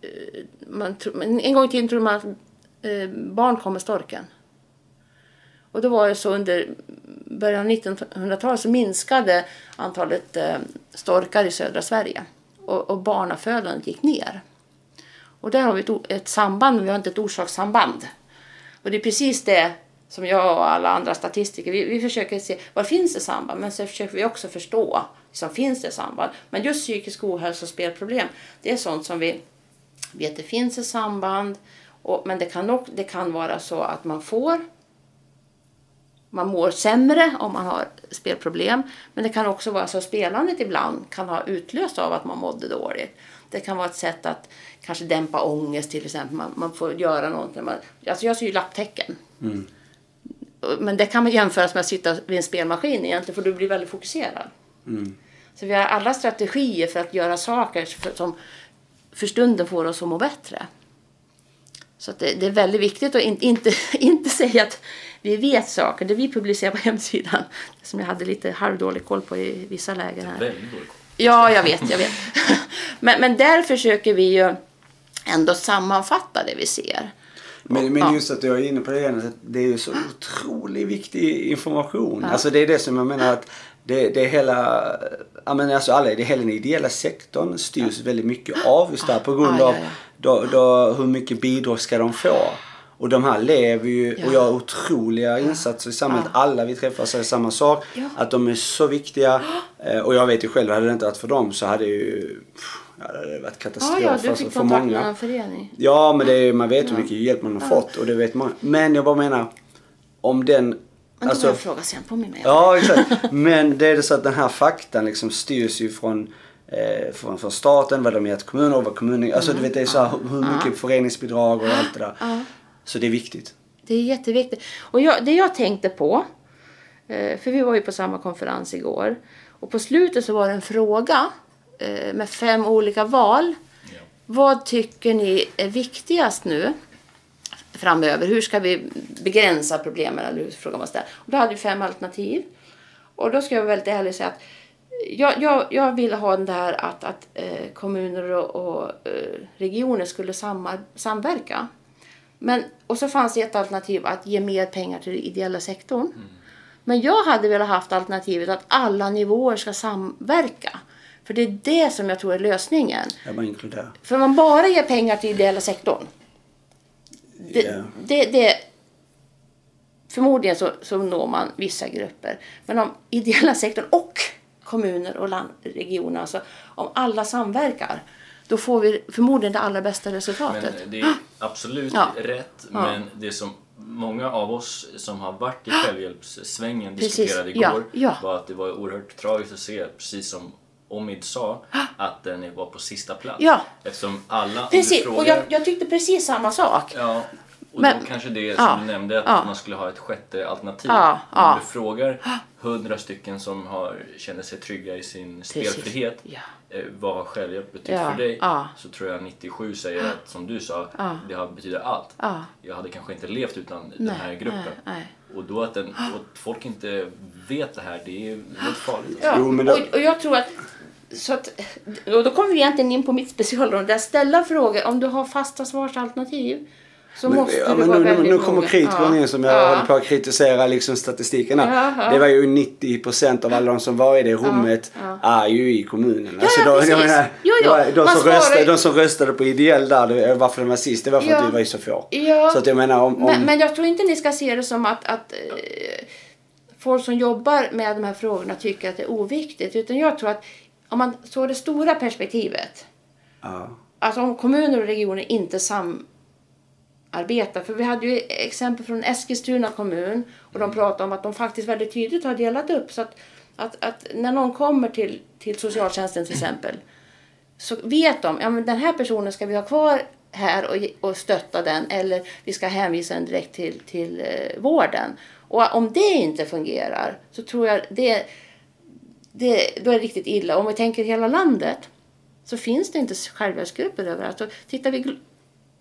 Eh, man, tro- en gång i tiden trodde man att eh, barn kom med storken. Och då var det så under början av 1900-talet så minskade antalet eh, storkar i södra Sverige. Och, och barnafödandet gick ner. Och där har vi ett, ett samband, men vi har inte ett orsakssamband. Och det är precis det som jag och alla andra statistiker, vi, vi försöker se var finns det samband, men så försöker vi också förstå, liksom, finns det samband? Men just psykisk ohälsa och spelproblem, det är sånt som vi vet det finns ett samband. Och, men det kan, också, det kan vara så att man får man mår sämre om man har spelproblem. Men det kan också vara så att spelandet ibland kan ha utlöst av att man mådde dåligt. Det kan vara ett sätt att kanske dämpa ångest till exempel. Man, man får göra någonting. Man, alltså jag ser ju lapptäcken. Men det kan man jämföras med att sitta vid en spelmaskin egentligen för du blir väldigt fokuserad. Så vi har alla strategier för att göra saker som för stunden får oss att må bättre. Så det, det är väldigt viktigt att in, inte, inte säga att vi vet saker. Det vi publicerar på hemsidan, som jag hade lite halvdålig koll på i vissa lägen här. Väldigt dålig koll. Ja, jag vet, jag vet. men, men där försöker vi ju ändå sammanfatta det vi ser. Men, men Ja. just att du är inne på det igen, det är ju så otroligt viktig information. Alltså det är det som jag menar att det, det är hela, ja men alltså alla, det är hela den ideella sektorn styrs väldigt mycket av just det här på grund Ja, ja, av ja. Då, då, hur mycket bidrag ska de få. Och de här lever ju och Ja. gör otroliga insatser i samhället. Alla vi träffar säger samma sak. Ja. Att de är så viktiga. Eh, Och jag vet ju själv, hade det inte varit för dem så hade ju ja, det hade varit katastrof Ja, ja, du alltså, fick för kontakt med många. en förening. Ja, men det är, man vet hur mycket hjälp man har fått och det vet man. Men jag bara menar, om den... Men då Alltså, har jag fråga sen, påminn mig. ja, exakt. Men det är det så att den här faktan liksom styrs ju från, eh, från, från staten, vad de ger till kommuner och vad kommuner... Alltså du vet, det är så här, hur mycket föreningsbidrag och allt det där. Ja. Så det är viktigt. Det är jätteviktigt. Och jag, det jag tänkte på, eh, för vi var ju på samma konferens igår, och på slutet så var det en fråga eh, med fem olika val. Ja. Vad tycker ni är viktigast nu framöver? Hur ska vi begränsa problemen? Eller hur frågan var ställd. Och då hade vi fem alternativ. Och då ska jag vara väldigt ärlig och säga att jag, jag, jag vill ha den där att, att eh, kommuner och, och eh, regioner skulle samar, samverka. Men, och så fanns det ett alternativ att ge mer pengar till den ideella sektorn. Men jag hade velat haft alternativet att alla nivåer ska samverka. För det är det som jag tror är lösningen. Bara inkluderar. För man bara ger pengar till ideella sektorn. Det, Ja. det, det, förmodligen så, så når man vissa grupper. Men om ideella sektorn och kommuner och land, regioner, alltså om alla samverkar. Då får vi förmodligen det allra bästa resultatet. Men det är absolut Ja. rätt. Ja. Men det som många av oss som har varit i självhjälpssvängen Precis. diskuterade Ja, igår ja. var att det var oerhört tragiskt att se, precis som Omid sa, att den var på sista plats. Ja. Eftersom alla, Precis, frågar, och jag, jag tyckte precis samma sak. Ja, och Men- då kanske det som ja, du nämnde att ja. man skulle ha ett sjätte alternativ. Ja, Om ja. du frågar hundra stycken som har, känner sig trygga i sin spelfrihet Ja. eh, vad har självhjälp betytt Ja, för dig? ja. Så tror jag 97 säger att, som du sa, Ja. det har betyder allt. Ja. Jag hade kanske inte levt utan den Nej, här gruppen. nej, nej. Och då att, den, och att folk inte vet det här, det är väldigt farligt. Ja, Jo, och, och jag tror att, så att... Och då kommer vi egentligen in på mitt specialområde. Där ställa frågor. Om du har fasta svarsalternativ. så Men, måste ja, du men vara nu, väldigt nu kommer kritikern Ja. in som jag Ja. håller på att kritisera liksom statistiken här. Ja, ja. Det var ju 90% av alla de som var i det rummet är ju i kommunen. Ja, precis. Jo, jo. det var- de, som röstade, de som röstade på ideell där, varför de var sist, det var för att vi var ju så få. Så att jag menar om... om Men, men jag tror inte ni ska se det som att, att eh, folk som jobbar med de här frågorna tycker att det är oviktigt. Utan jag tror att om man såg det stora perspektivet. ja. Alltså om kommuner och regioner inte samarbetar. För vi hade ju exempel från Eskilstuna kommun. Och de pratade om att de faktiskt väldigt tydligt har delat upp. Så att, att, att när någon kommer till, till socialtjänsten till exempel. Så vet de, ja men den här personen ska vi ha kvar här och, och stötta den. Eller vi ska hänvisa den direkt till, till eh, vården. Och om det inte fungerar så tror jag det, det, då är det riktigt illa. Om vi tänker hela landet så finns det inte självhjälpsgrupper överallt. Så tittar vi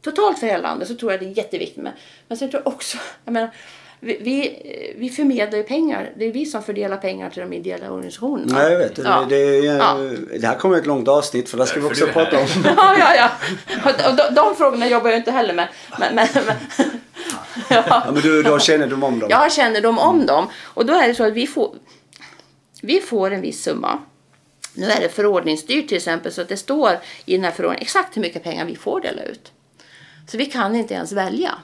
totalt för hela landet så tror jag det är jätteviktigt med. Men sen tror jag också, jag menar, vi, vi, vi förmedlar ju pengar. Det är vi som fördelar pengar till de ideella organisationerna. Nej, jag vet. Det, Ja. det, är, Ja. det här kommer ett långt avsnitt för det ska vi också du prata om. Ja, ja, ja. Och de, de, frågorna jobbar jag inte heller med. Men, men, men, ja. Ja, men du, då känner du om dem? Jag känner dem om dem. Och då är det så att vi får, vi får en viss summa. Nu är det förordningsstyrt till exempel så att det står i den här förordningen exakt hur mycket pengar vi får dela ut. Så vi kan inte ens välja.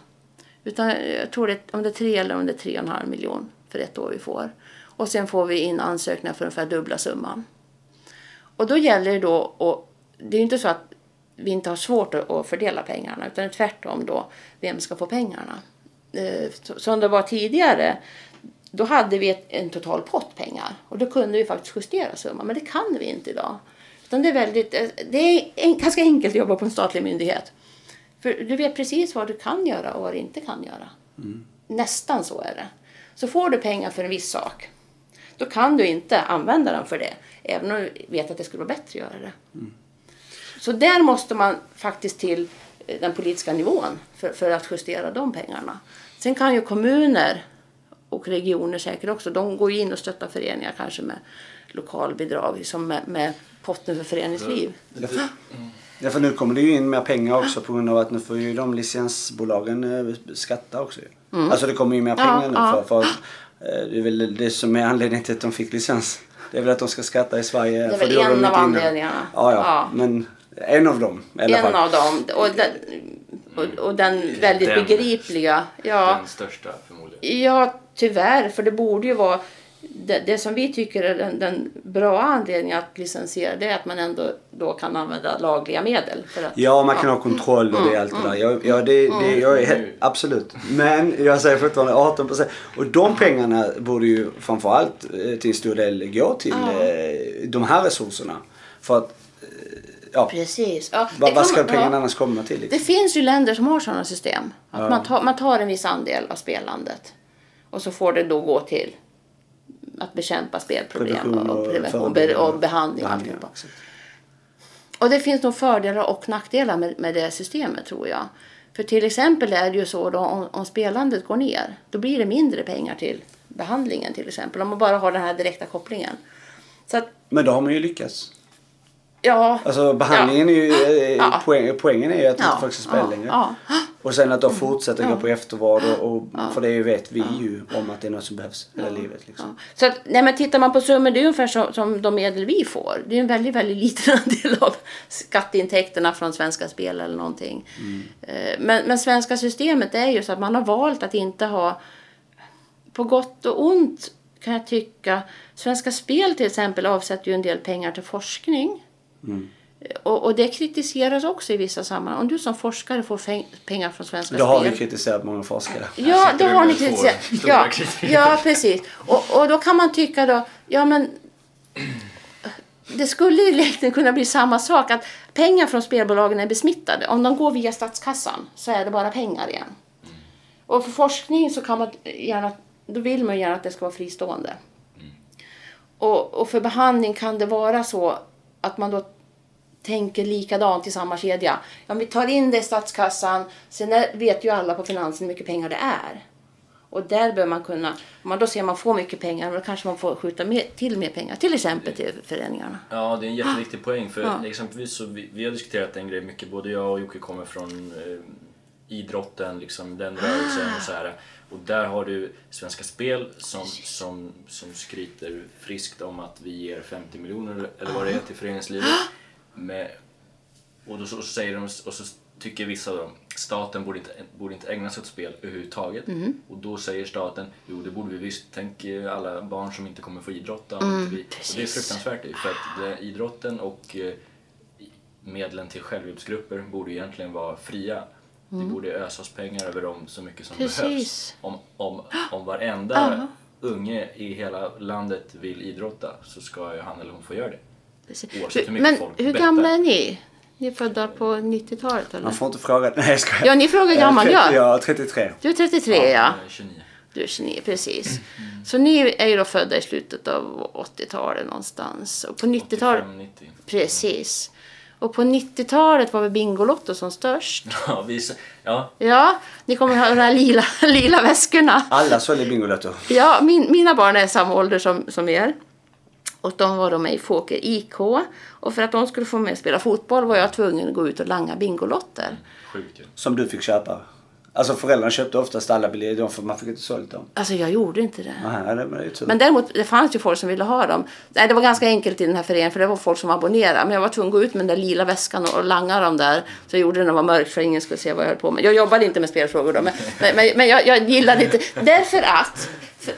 Utan jag tror det, om det är tre eller om det är tre och en halv miljon för ett år vi får. Och sen får vi in ansökningar för ungefär dubbla summan. Och då gäller det då, och det är ju inte så att vi inte har svårt att fördela pengarna utan tvärtom då, vem ska få pengarna? Eh, som det var tidigare, då hade vi ett, en total pott pengar och då kunde vi faktiskt justera summan, men det kan vi inte idag. Utan det är väldigt, eh, det är en, ganska enkelt att jobba på en statlig myndighet. För du vet precis vad du kan göra och vad du inte kan göra. Nästan så är det. Så får du pengar för en viss sak, då kan du inte använda den för det. Även om du vet att det skulle vara bättre att göra det. Så där måste man faktiskt till eh, den politiska nivån för, för att justera de pengarna. Sen kan ju kommuner och regioner säkert också, de går ju in och stöttar föreningar kanske med lokalbidrag, som med, med potten för föreningsliv. Ja, för nu kommer det ju in mer pengar också på grund av att nu får ju de licensbolagen eh, skatta också. ju. Alltså det kommer ju mer Mm. Ja, pengar nu ja. för, för eh, det är väl det som är anledningen till att de fick licens. Det är väl att de ska skatta i Sverige. är för väl de en av anledningarna. Ja, ja, Ja. Men en av dem i alla En fall. av dem. Och den, och, och den väldigt Den. begripliga. Ja, Den största förmodligen. ja, tyvärr. För det borde ju vara det, det som vi tycker är den, den bra anledningen att licensiera det är att man ändå då kan använda lagliga medel. För att, Ja, man kan ha kontroll och det är allt det där. Ja, ja det, det, jag är absolut. Men jag säger fortfarande 18 procent. Och de pengarna borde ju framförallt eh, till stor del gå till eh, de här resurserna. För att, eh, ja, Precis. Ja, vad, vad ska kommer- pengarna ja. annars komma till? Liksom? Det finns ju länder som har sådana system. Att man, tar, man tar en viss andel av spelandet. Och så får det då gå till att bekämpa spelproblem och, och prevention be, och behandling. och alltihopa. Och det finns nog fördelar och nackdelar med, med det systemet tror jag. För till exempel är det ju så då om, om spelandet går ner, då blir det mindre pengar till behandlingen till exempel. Om man bara har den här direkta kopplingen. Att, Men då har man ju lyckats. Ja. Alltså behandlingen är ju, eh, Ja. poäng, poängen är ju att ja, inte folk ska spela ja, längre. Ja. Och sen att de fortsätter gå på eftervård och, och för det vet vi ju om att det är något som behövs hela livet. Liksom. Ja. Så att, nej, men tittar man på summor, det är ungefär som, som de medel vi får. Det är en väldigt, väldigt liten andel av skatteintäkterna från Svenska Spel eller någonting. Eh, Men, men svenska systemet är ju så att man har valt att inte ha, på gott och ont kan jag tycka, Svenska Spel till exempel avsätter ju en del pengar till forskning. Och, och det kritiseras också i vissa sammanhang. Om du som forskare får pengar från Svenska Då har vi Spel. kritiserat många forskare. Ja, du har ni kritiserat. Ja, ja, precis. Och, och då kan man tycka då, ja men det skulle ju egentligen kunna bli samma sak att pengar från spelbolagen är besmittade. Om de går via statskassan så är det bara pengar igen. Och för forskning så kan man gärna, då vill man gärna att det ska vara fristående. Och, och för behandling kan det vara så att man då tänker likadant i samma kedja. Ja, vi tar in det i statskassan, sen är, vet ju alla på finansen hur mycket pengar det är. Och där bör man kunna, om man då ser att man får mycket pengar, då kanske man får skjuta mer, till mer pengar, till exempel till föreningarna. Ja, det är en jätteviktig poäng. För Ja. exempelvis så vi, vi har diskuterat en grej mycket. Både jag och Jocke kommer från eh, idrotten, liksom den rörelsen och så här. Och där har du Svenska Spel som, som, som skryter friskt om att vi ger 50 miljoner eller vad det är till föreningslivet. Med, och då så, säger de, och så tycker vissa då, staten borde inte, borde inte ägna sig åt spel överhuvudtaget. Mm. Och då säger staten, jo det borde vi visst, tänk eh, alla barn som inte kommer få idrotta. inte vi. Och det är Mm, fruktansvärt ju, för att det, idrotten och eh, medlen till självhjälpsgrupper borde egentligen vara fria. Vi borde ösas pengar över dem så mycket som Mm. Precis. behövs. Om, om, om varenda unge i hela landet vill idrotta så ska ju han eller hon få göra det. Precis. Oavsett hur Hur, mycket men folk hur bettar. gamla är ni? Ni är födda på 90-talet eller? Man får inte fråga. Nej jag skojar. Ja, ni frågar Eh, gammal 30 jag. Ja, 33. Du är 33 ja. jag är 29. Du är 29, precis. Så ni är ju då födda i slutet av 80-talet någonstans. Och på 90-talet... 85, 90. Precis. Och på 90-talet var väl Bingolotto som störst. Ja, vi, ja, Ja, ni kommer ha de här lila, lila väskorna. Alla sålde Bingolotto. Ja, min, mina barn är samma ålder som, som er. Och de var då med i Fåker IK. Och för att de skulle få med och spela fotboll var jag tvungen att gå ut och langa Bingolotter. sjukt ju. Som du fick köpa. Alltså föräldrarna köpte oftast alla biljetter för man fick inte sålt dem. Alltså jag gjorde inte det. Nej, det ju tur. Men däremot, det fanns ju folk som ville ha dem. Nej, det var ganska enkelt i den här föreningen för det var folk som abonnerade. Men jag var tvungen att gå ut med den där lila väskan och, langa dem där. Så jag gjorde det när det var mörkt för ingen skulle se vad jag höll på med. Jag jobbade inte med spelfrågor då, men, men, men, men jag, jag gillade inte... Därför att... För,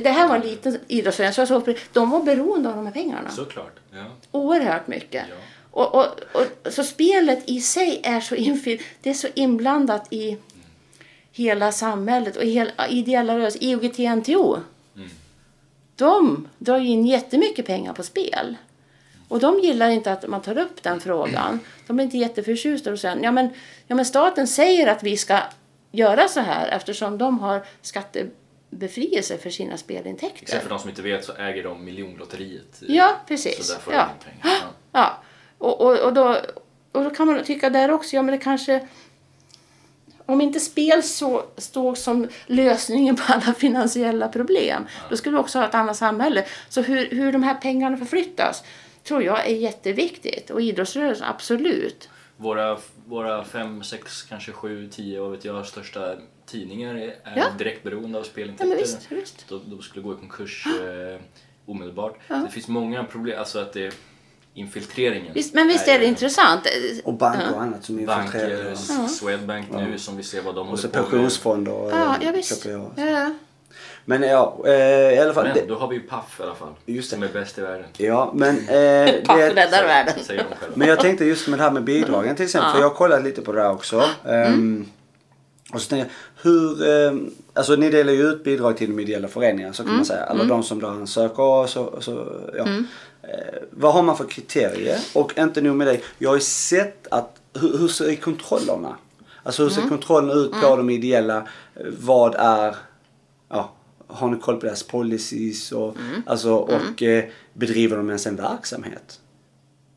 det här var en liten idrottsförening, så jag såg på det. De var beroende av de här pengarna. Såklart. Ja. Oerhört mycket. Ja. Och, och, och, så spelet i sig är så, infil, det är så inblandat i hela samhället och i hela ideella rörelser. IOGT-NTO. De drar ju in jättemycket pengar på spel. Och de gillar inte att man tar upp den frågan. De är inte jätteförtjusta och säger ja men, ja men staten säger att vi ska göra så här eftersom de har skattebefrielse för sina spelintäkter. Exakt för de som inte vet så äger de miljonlotteriet. Ja, precis. Så där får Ja. de pengar. Ja. Ja, och, och, och, då, och då kan man tycka där också, ja men det kanske... Om inte spel så, stod som lösningen på alla finansiella problem, då skulle vi också ha ett annat samhälle. Så hur, hur de här pengarna förflyttas tror jag är jätteviktigt. Och idrottsrörelsen, absolut. Våra, våra fem, sex, kanske sju, tio, vad vet jag, största tidningar är Ja. direkt beroende av Ja, spelintäkter. men visst, visst. De, de skulle gå i konkurs eh, omedelbart. Det finns många problem, alltså att det infiltreringen. visst men visst är det intressant. Och banker och annat som Banker, infiltrerar. Swedbank nu som vi ser vad de Och så håller på med. pensionsfonder. och, Ja, eh, ja. Ja. Men ja, eh, i alla fall. Men det, då har vi ju Paf i alla fall. Just det. Som är bäst i världen. ja, men... Eh, Paff det, räddar världen. Säger de själva. Men jag tänkte just med det här med bidragen till exempel. Ja. För jag har kollat lite på det här också. Ehm, och så tänkte jag, hur... ehm, alltså ni delar ju ut bidrag till de ideella föreningarna så kan man säga. Alla de som då ansöker och så, så ja. Eh, vad har man för kriterier? Och inte nog med det. Jag har ju sett att, hur, hur ser kontrollerna? Alltså hur ser kontrollen ut på de ideella? Eh, Vad är, ja, har ni koll på deras policies och, alltså, och eh, bedriver de ens en verksamhet?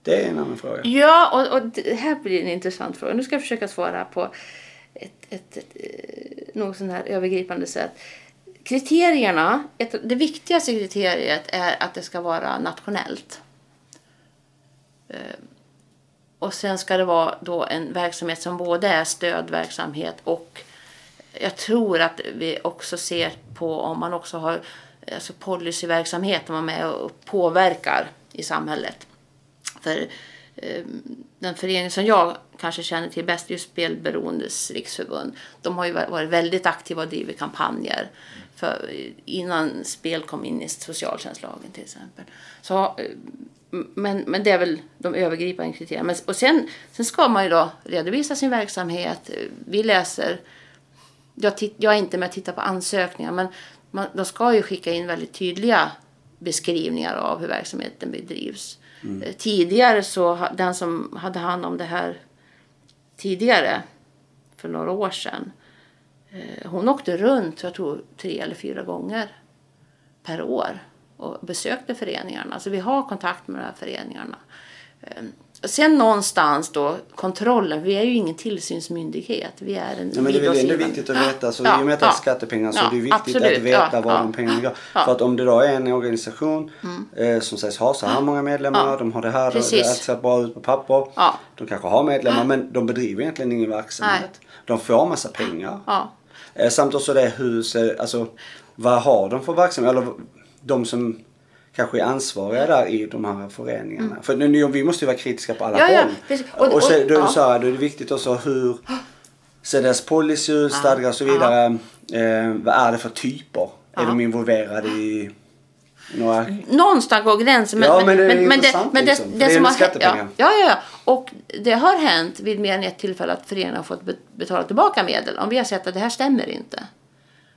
Det är en annan fråga. Ja, och, och det här blir en intressant fråga. Nu ska jag försöka svara på ett, ett, ett, något sån här övergripande sätt. Kriterierna, ett, det viktigaste kriteriet är att det ska vara nationellt. Eh, och sen ska det vara då en verksamhet som både är stödverksamhet och jag tror att vi också ser på om man också har alltså policyverksamhet, om man är med och påverkar i samhället. För eh, den förening som jag kanske känner till bäst, just Spelberoendes riksförbund, de har ju varit väldigt aktiva och drivit kampanjer för, innan spel kom in i socialtjänstlagen till exempel. Så, eh, men, men det är väl de övergripande kriterierna. Men, och sen, sen ska man ju då redovisa sin verksamhet. Vi läser jag, titt, jag är inte med och tittar på ansökningar men man, de ska ju skicka in väldigt tydliga beskrivningar av hur verksamheten bedrivs. Eh, Tidigare så den som hade hand om det här tidigare för några år sedan eh, hon åkte runt jag tror tre eller fyra gånger per år och besökte föreningarna. Så vi har kontakt med de här föreningarna. Eh, Sen någonstans då kontrollen, vi är ju ingen tillsynsmyndighet. Vi är en Ja, men det är ändå viktigt att veta. Så ja, I och med att det är skattepengar så Ja, är det ju viktigt absolut, att veta ja, var ja. de pengarna går. Mm. För att om det då är en organisation eh, som sägs ha så här många medlemmar, de har det här, Precis. det ser bra ut på papper. De kanske har medlemmar men de bedriver egentligen ingen verksamhet. De får massa pengar. Ja. Eh, Samt också det hur, ser- alltså vad har de för verksamhet? Eller de som kanske är ansvariga där i de här föreningarna. För nu, vi måste ju vara kritiska på alla Mm. Ja, ja, håll. precis. Och, Och- så, och- då, är det ja. så här, då är det viktigt också hur ser deras policy ut, stadgar och så vidare. Eh, vad är det för typer? Är Ja. de involverade i några... Någonstans går gränsen. Men, Ja, men det är men, intressant men det, liksom. det, Det är som har ja, ja, ja, ja. Och det har hänt vid mer än ett tillfälle att föreningen har fått be- betala tillbaka medel. Om vi har sett att det här stämmer inte.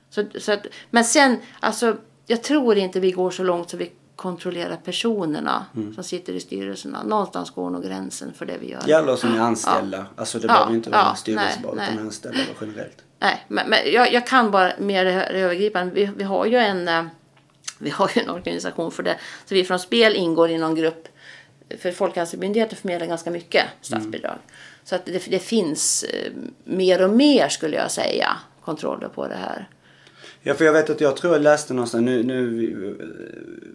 Så, så att, men sen, alltså, jag tror inte vi går så långt så vi kontrollerar personerna Mm. som sitter i styrelserna. Någonstans går nog gränsen för det vi gör. Ja, eller som är anställda. Alltså det Ja, behöver inte vara ja, styrelse bara, utan anställda generellt. Nej, men, men jag, jag kan bara mer det här övergripande. Vi, vi har ju en eh, vi har ju en organisation för det. Så vi från Spel ingår i någon grupp. För Folkhälsomyndigheten förmedlar ganska mycket statsbidrag. Så att det, det finns eh, mer och mer skulle jag säga kontroller på det här. Ja, för jag vet att jag tror jag läste någonstans, nu, nu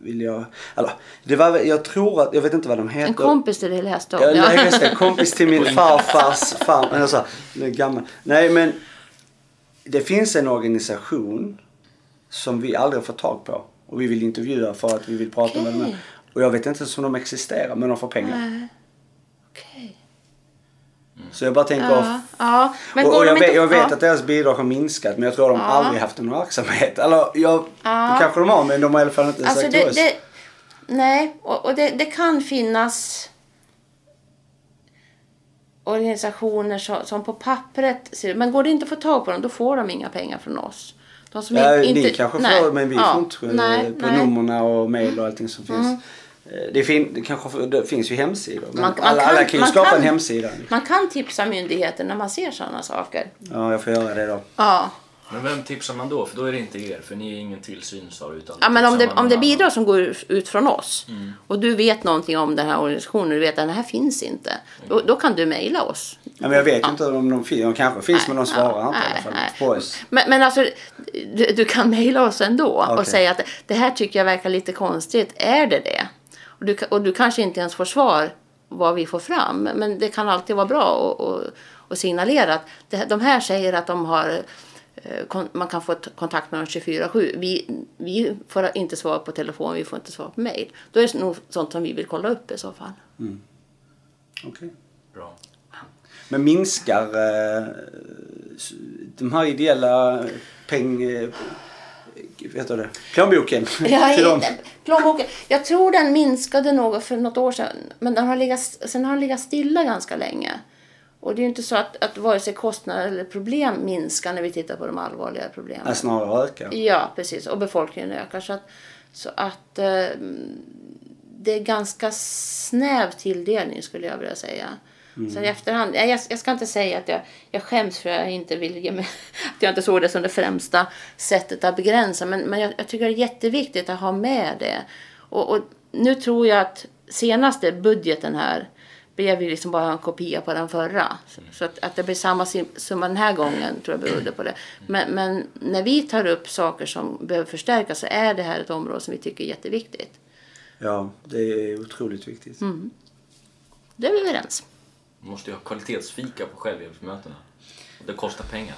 vill jag, eller det var, jag tror att, jag vet inte vad de heter. En kompis till dig läste om. Ja, Ja. nej, just det. Kompis till min farfars far. Eller så, det är gammal. Nej, men det finns en organisation som vi aldrig har fått tag på. Och vi vill intervjua för att vi vill prata med dem. Och jag vet inte ens om de existerar, men de får pengar. Nej. Okej. Så jag bara tänker... Ja, ja. Men och, går och de jag, inte... vet, jag vet ja. att deras bidrag har minskat, men jag tror att de Ja. aldrig haft någon verksamhet. Eller jag, Ja. det kanske de har, men de har i alla fall inte Alltså sagt det, oss. det, nej, och, och det, det kan finnas organisationer som, som på pappret ser Men går det inte att få tag på dem, då får de inga pengar från oss. De som Ja, in- ni kanske nej, får, men vi ja, får inte eh, nej, på nej. Mm. numren och mail och allting som finns. Eh, Det, fin, det, kanske, det finns ju hemsidor. Man- man alla, kan- alla kan ju man skapa kan- en hemsida. Man kan tipsa myndigheter när man ser sådana saker. Ja, jag får göra det då. Ja. Men vem tipsar man då? För då är det inte er, för ni är ingen tillsyn sa du, utan Ja, men om det, om det är bidrag som går ut från oss Mm. och du vet någonting om den här organisationen du vet att den här finns inte. Då, då kan du mejla oss. Ja, men jag vet ju inte om de finns. De kanske finns, men de svarar inte i alla nej, fall nej. på oss. Men, men alltså, du, du kan mejla oss ändå Okej. och säga att det här tycker jag verkar lite konstigt. Är det det? Och du, och du kanske inte ens får svar vad vi får fram. Men det kan alltid vara bra att- signalera att det, de här säger att de har eh, man kan få kontakt med dem 24-7. Vi, vi får inte svar på telefon, vi får inte svar på mejl. Då är det nog sånt som vi vill kolla upp i så fall. Okej. Bra. Men minskar eh, de här ideella peng... Vad heter det? Plånboken Ja, till dem? plånboken. Jag tror den minskade något för något år sedan. Men den har legat, sen har den legat stilla ganska länge. Och det är ju inte så att, att vare sig kostnader eller problem minskar när vi tittar på de allvarliga problemen. Ja, snarare ökar. Ja, precis. Och befolkningen ökar. Så att, så att eh, det är ganska snäv tilldelning skulle jag vilja säga. Så i efterhand, jag, jag ska inte säga att jag, jag skäms för att jag inte vill mig, att jag inte såg det som det främsta sättet att begränsa. Men, men jag, jag tycker det är jätteviktigt att ha med det. Och, och nu tror jag att senaste budgeten här blev ju liksom bara en kopia på den förra. Så att, att det blir samma summa den här gången tror jag berodde på det. Men, men när vi tar upp saker som behöver förstärkas så är det här ett område som vi tycker är jätteviktigt. Ja, det är otroligt viktigt. Mm. Det är vi överens. Man måste ju ha kvalitetsfika på självhjälpsmötena. Och det kostar pengar.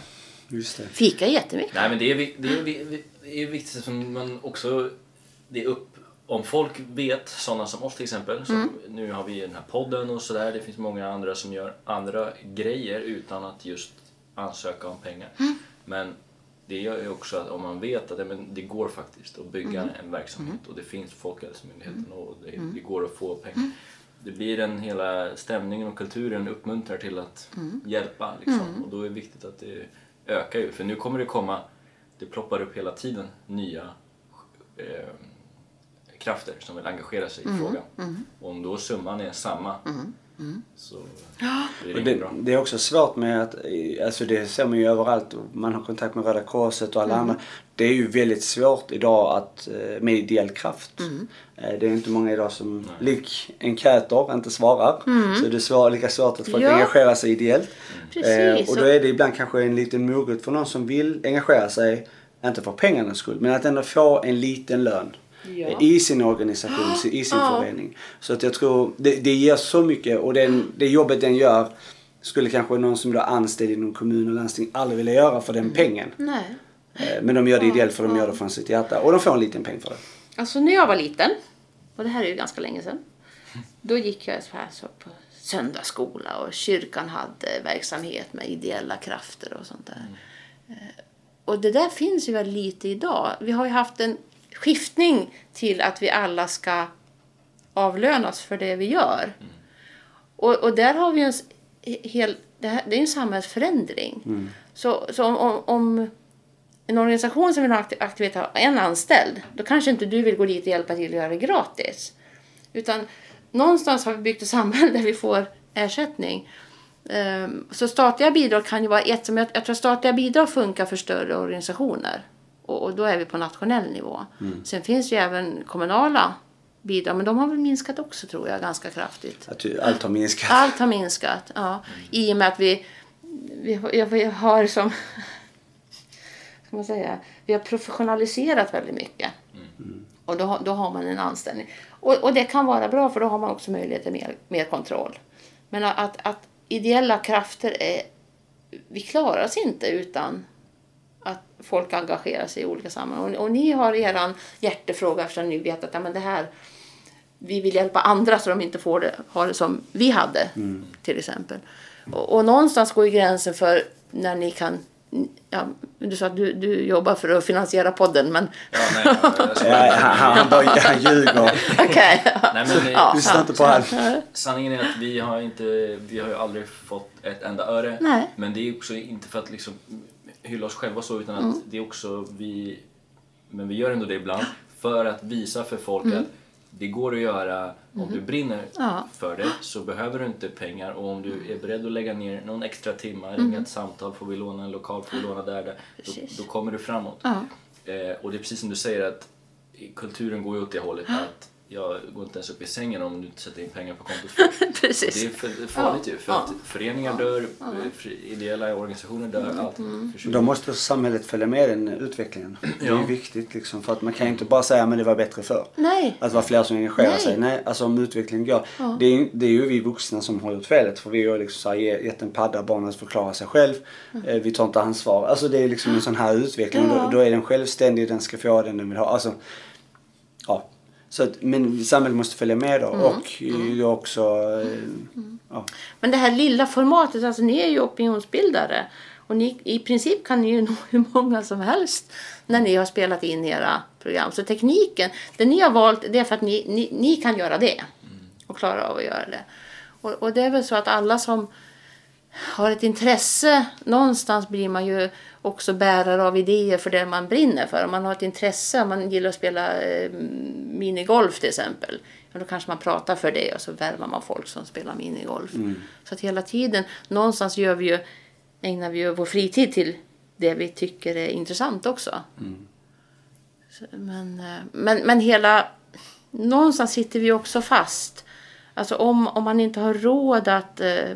Just det. Fika är jättemycket. Nej men det är, det är, det är viktigt som man också... Det är upp, om folk vet, sådana som oss till exempel, som, nu har vi den här podden och sådär, det finns många andra som gör andra grejer utan att just ansöka om pengar. Men det gör ju också att om man vet att men det går faktiskt att bygga en verksamhet och det finns Folkhälsomyndigheten och det, det går att få pengar. Det blir en hela stämningen och kulturen uppmuntrar till att hjälpa liksom. och då är det viktigt att det ökar ju för nu kommer det komma, det ploppar upp hela tiden nya eh, krafter som vill engagera sig i frågan. Och om då summan är samma så blir det inget det, det är också svårt med att, alltså det ser man ju överallt, man har kontakt med Röda Korset och alla andra. Det är ju väldigt svårt idag att, eh, med ideell kraft. Eh, Det är inte många idag som, lik enkäter, inte svarar. Så det är svår, lika svårt att folk Ja. engagerar sig ideellt. Precis. Eh, och då är det ibland kanske en liten morot för någon som vill engagera sig, inte för pengarnas skull, men att ändå få en liten lön. Ja. i sin organisation, i sin Ja. förening. Så att jag tror det, det ger så mycket och den, det jobbet den gör skulle kanske någon som är anställd inom kommun och landsting aldrig vilja göra för den pengen. Nej. Eh, Men de gör det ideellt för de gör det från sitt hjärta och de får en liten peng för det. Alltså när jag var liten, och det här är ju ganska länge sedan, då gick jag så här så på söndagsskola och kyrkan hade verksamhet med ideella krafter och sånt där. Eh, Och det där finns ju väldigt lite idag. Vi har ju haft en skiftning till att vi alla ska avlönas för det vi gör. Och, och där har vi en hel, det, här, det är en samhällsförändring. Så, så om, om, om en organisation som vill ha akti- aktivitet har en anställd, då kanske inte du vill gå dit och hjälpa till att göra det gratis. Utan någonstans har vi byggt ett samhälle där vi får ersättning. Ehm, Så statliga bidrag kan ju vara ett som jag, jag tror statliga bidrag funkar för större organisationer. Och, och då är vi på nationell nivå. Sen finns ju även kommunala bidrag, men de har väl minskat också tror jag ganska kraftigt. Allt har minskat. Allt har minskat, ja. I och med att vi, vi, har- vi har som... Ska man säga? Vi har professionaliserat väldigt mycket. Och då, då har man en anställning. Och, och det kan vara bra för då har man också möjlighet till mer, mer kontroll. Men att, att ideella krafter är... Vi klarar oss inte utan att folk engagerar sig i olika sammanhang. Och, och ni har er hjärtefråga eftersom ni vet att ja, men det här vi vill hjälpa andra så de inte får det, har det som vi hade till exempel. Och, och någonstans går ju gränsen för när ni kan Ja, du sa att du, du jobbar för att finansiera podden men Ja, nej, jag, jag ska Ja, han, han, bara, han ljuger. Nej, men, Ja. Lyssna inte på han. Sanningen är att vi har, inte, vi har ju aldrig fått ett enda öre. Nej. Men det är också inte för att liksom hylla oss själva så utan att Mm. det är också vi, men vi gör ändå det ibland för att visa för folk Mm. att det går att göra om du brinner Ja. för det så behöver du inte pengar och om du är beredd att lägga ner någon extra timma, ringa ett samtal, får vi låna en lokal, får vi låna där, där då, Mm. Då kommer du framåt. Ja. Eh, och det är precis som du säger att kulturen går ju åt det hållet att jag går inte ens upp i sängen om du inte sätter in pengar på kontot. Precis. Det är för, farligt ju för Ja. att föreningar dör, fri- ideella organisationer dör, allt försvinner. Då måste samhället följa med den utvecklingen. Det är Ja. ju viktigt liksom. För att man kan ju inte bara säga men det var bättre förr. Nej. Att det var fler som engagerar Nej. sig. Nej, alltså om utvecklingen går. Det, är, ju- det är ju vi vuxna som har gjort felet. För vi har liksom så här, ge- gett en padda barnet att förklara sig själv. Eh, vi tar inte ansvar. Alltså det är liksom en sån här utveckling. Ja. Då, då är den självständig, den ska få den den vill ha. Alltså, ja. Så att, men samhället måste följa med då. Och jag också... Eh, ja. Men det här lilla formatet, alltså ni är ju opinionsbildare. Och ni, i princip kan ni ju nå hur många som helst när ni har spelat in era program. Så tekniken, det ni har valt, det är för att ni, ni, ni kan göra det. Och klarar av att göra det. Och, och det är väl så att alla som har ett intresse, någonstans blir man ju också bärare av idéer för det man brinner för. Om man har ett intresse, om man gillar att spela eh, minigolf till exempel, ja, då kanske man pratar för det och så värvar man folk som spelar minigolf. Så att hela tiden, någonstans gör vi ju, ägnar vi ju vår fritid till det vi tycker är intressant också. Så, men, eh, men, men hela, någonstans sitter vi också fast. Alltså om, om man inte har råd att eh,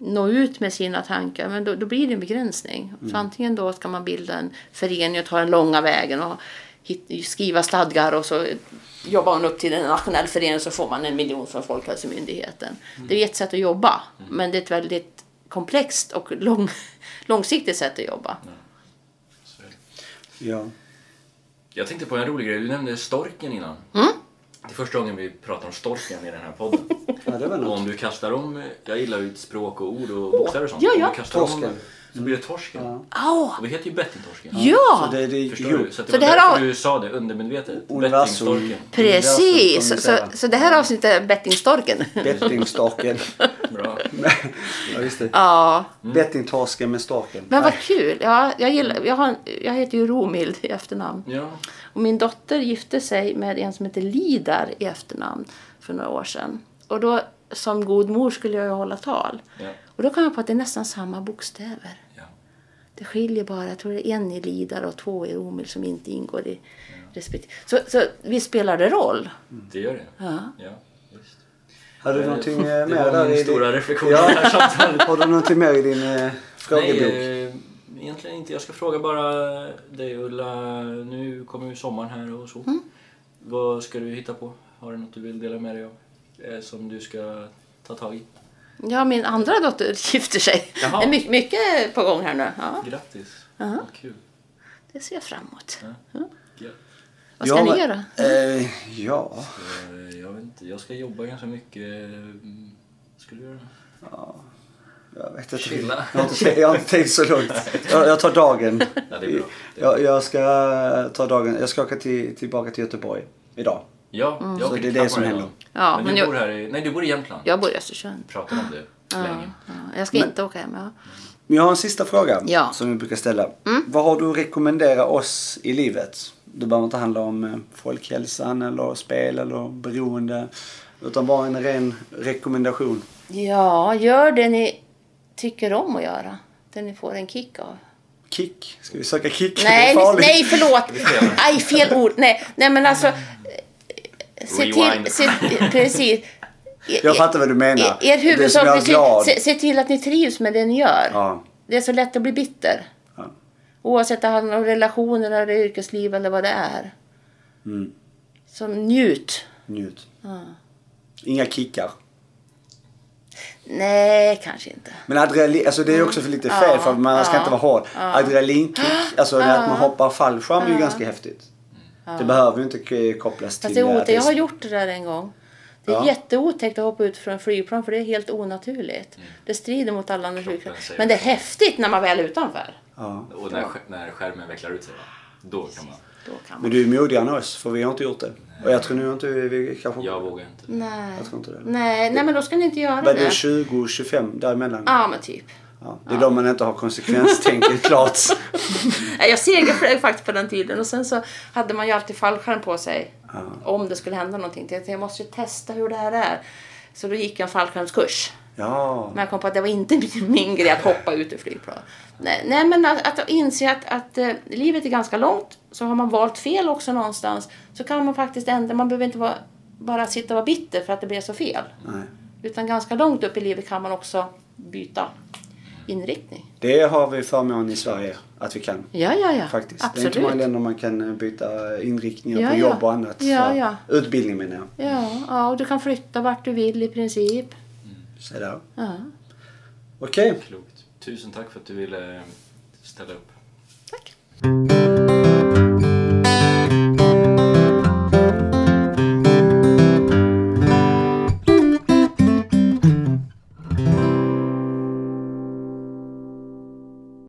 nå ut med sina tankar, men då, då blir det en begränsning. Så antingen då ska man bilda en förening och ta den långa vägen och hit, skriva stadgar och så jobbar man upp till en nationell förening så får man en miljon från Folkhälsomyndigheten. Det är ett sätt att jobba, men det är ett väldigt komplext och lång, långsiktigt sätt att jobba. Det. ja. Jag tänkte på en rolig grej, du nämnde storken innan. Mm. Första gången vi pratar om storken i den här podden. ja, det var Och något. om du kastar om, jag gillar ju språk och ord och bokstäver och sånt. ja, ja. Om du kastar om Torsken. så blir det torsken. Ja. Och vi heter ju bettingtorsken. Ja! Så det, det, Förstår jo, du? Så, att det Så var det här därför har- du sa det undermedvetet. Universum. Bettingstorken. Precis! Så, så, så det här avsnittet är bettingstorken. Bettingstaken. Bra. ja, just det. ja. Bettingtorsken med storken. Men vad kul! Ja, jag, gillar, jag, har, jag heter ju Romild i efternamn. Ja. Och min dotter gifte sig med en som heter Lidar i efternamn för några år sedan. Och då som god mor skulle jag ju hålla tal. Ja. Och då kom jag på att det är nästan samma bokstäver. ja. Det skiljer bara, jag tror det är en i Lidar och två i Romild som inte ingår i respektive. Så, så visst spelar det roll? Det gör det. Ja. Har du någonting eh, det mer där i stora din... reflektion Ja. Har du någonting mer i din eh, frågebok? Nej, eh, egentligen inte. Jag ska fråga bara dig Ulla. Nu kommer ju sommaren här och så. Vad ska du hitta på? Har du något du vill dela med dig av? Eh, som du ska ta tag i? Ja, min andra dotter gifter sig. Jaha. Det är mycket, mycket på gång här nu. Ja, Grattis! Vad kul! det ser jag fram emot. Ja. Ja. Vad ska Ja, ni men- göra? Eh, ja. Eh, Jag vet inte, jag ska jobba ganska mycket. Mm, Ska du göra det? Jag vet inte. Chilla. Jag har inte, jag har inte tänkt så långt. Jag, jag tar dagen. Ja, det är bra. Jag, jag ska ta dagen. Jag ska åka till, tillbaka till Göteborg idag. Ja, jag Så det är det som händer. Ja, men, men du jag- bor här i... Nej, du bor i Jämtland. Jag bor i Östersund. Vi pratade om det länge. Ja, jag ska inte åka hem. Ja. Men jag har en sista fråga Ja. Mm. som vi brukar ställa. Vad har du att rekommendera oss i livet? Det behöver inte handla om eh, folkhälsan eller spel eller beroende. Utan bara en ren rekommendation. ja, gör det ni tycker om att göra. Det ni får en kick av. Kick. Ska vi söka kick? Nej, nej förlåt. Nej, fel ord. Nej, nej men alltså. eh, Se till, se, precis. Jag fattar vad du menar. Er, er huvudsak, se, se till att ni trivs med det ni gör. Ja. Det är så lätt att bli bitter. Ja. Oavsett om det handlar om relationer eller yrkesliv eller vad det är. Mm. Så njut. Njut. Inga kickar. Nej, kanske inte. Men adrenalin, alltså det är också för lite fel Ja, för man ska ja, inte vara hård. Adrenalinkick, alltså det att man hoppar fallskärm är ju ganska häftigt. Det behöver ju inte kopplas Fast till det är att otäckt. Jag har gjort det där en gång. Det är Ja. jätteotäckt att hoppa ut från en flygplan för det är helt onaturligt. Det strider mot alla säger Men det är häftigt när man väl är utanför. Ja. Och när, när skärmen vecklar ut sig, va? då kan man. Då kan man. Men du är modigare än oss för vi har inte gjort det. Och jag tror nu inte vi, kanske... Jag vågar inte. Nej. Jag tror inte det. Nej, nej, men då ska ni inte göra är det? det. 20, 25 däremellan? Ja, men typ. Ja, det är då man inte har konsekvenstänket klart. Nej, Jag segerflög faktiskt på den tiden och sen så hade man ju alltid fallskärm på sig. Om det skulle hända någonting. Jag tänkte, Jag måste ju testa hur det här är. Så då gick jag en fallskärmskurs. Ja. Men jag kom på att det var inte min, min grej att hoppa ut ur flygplan. Nej, nej men att, att inse att, att eh, livet är ganska långt. Så har man valt fel också någonstans. Så kan man faktiskt ändra. Man behöver inte vara, bara sitta och vara bitter för att det blev så fel. Nej. Utan ganska långt upp i livet kan man också byta inriktning. Det har vi förmån i Sverige att vi kan. Ja, ja, ja. Faktiskt. Det är Absolut. inte många länder man kan eh, byta inriktningar Ja, på ja. jobb och annat. Ja, ja. Utbildning menar jag. Ja, ja, och du kan flytta vart du vill i princip. Så där. Ja. Okej. Klokt. Tusen tack för att du ville ställa upp. Tack.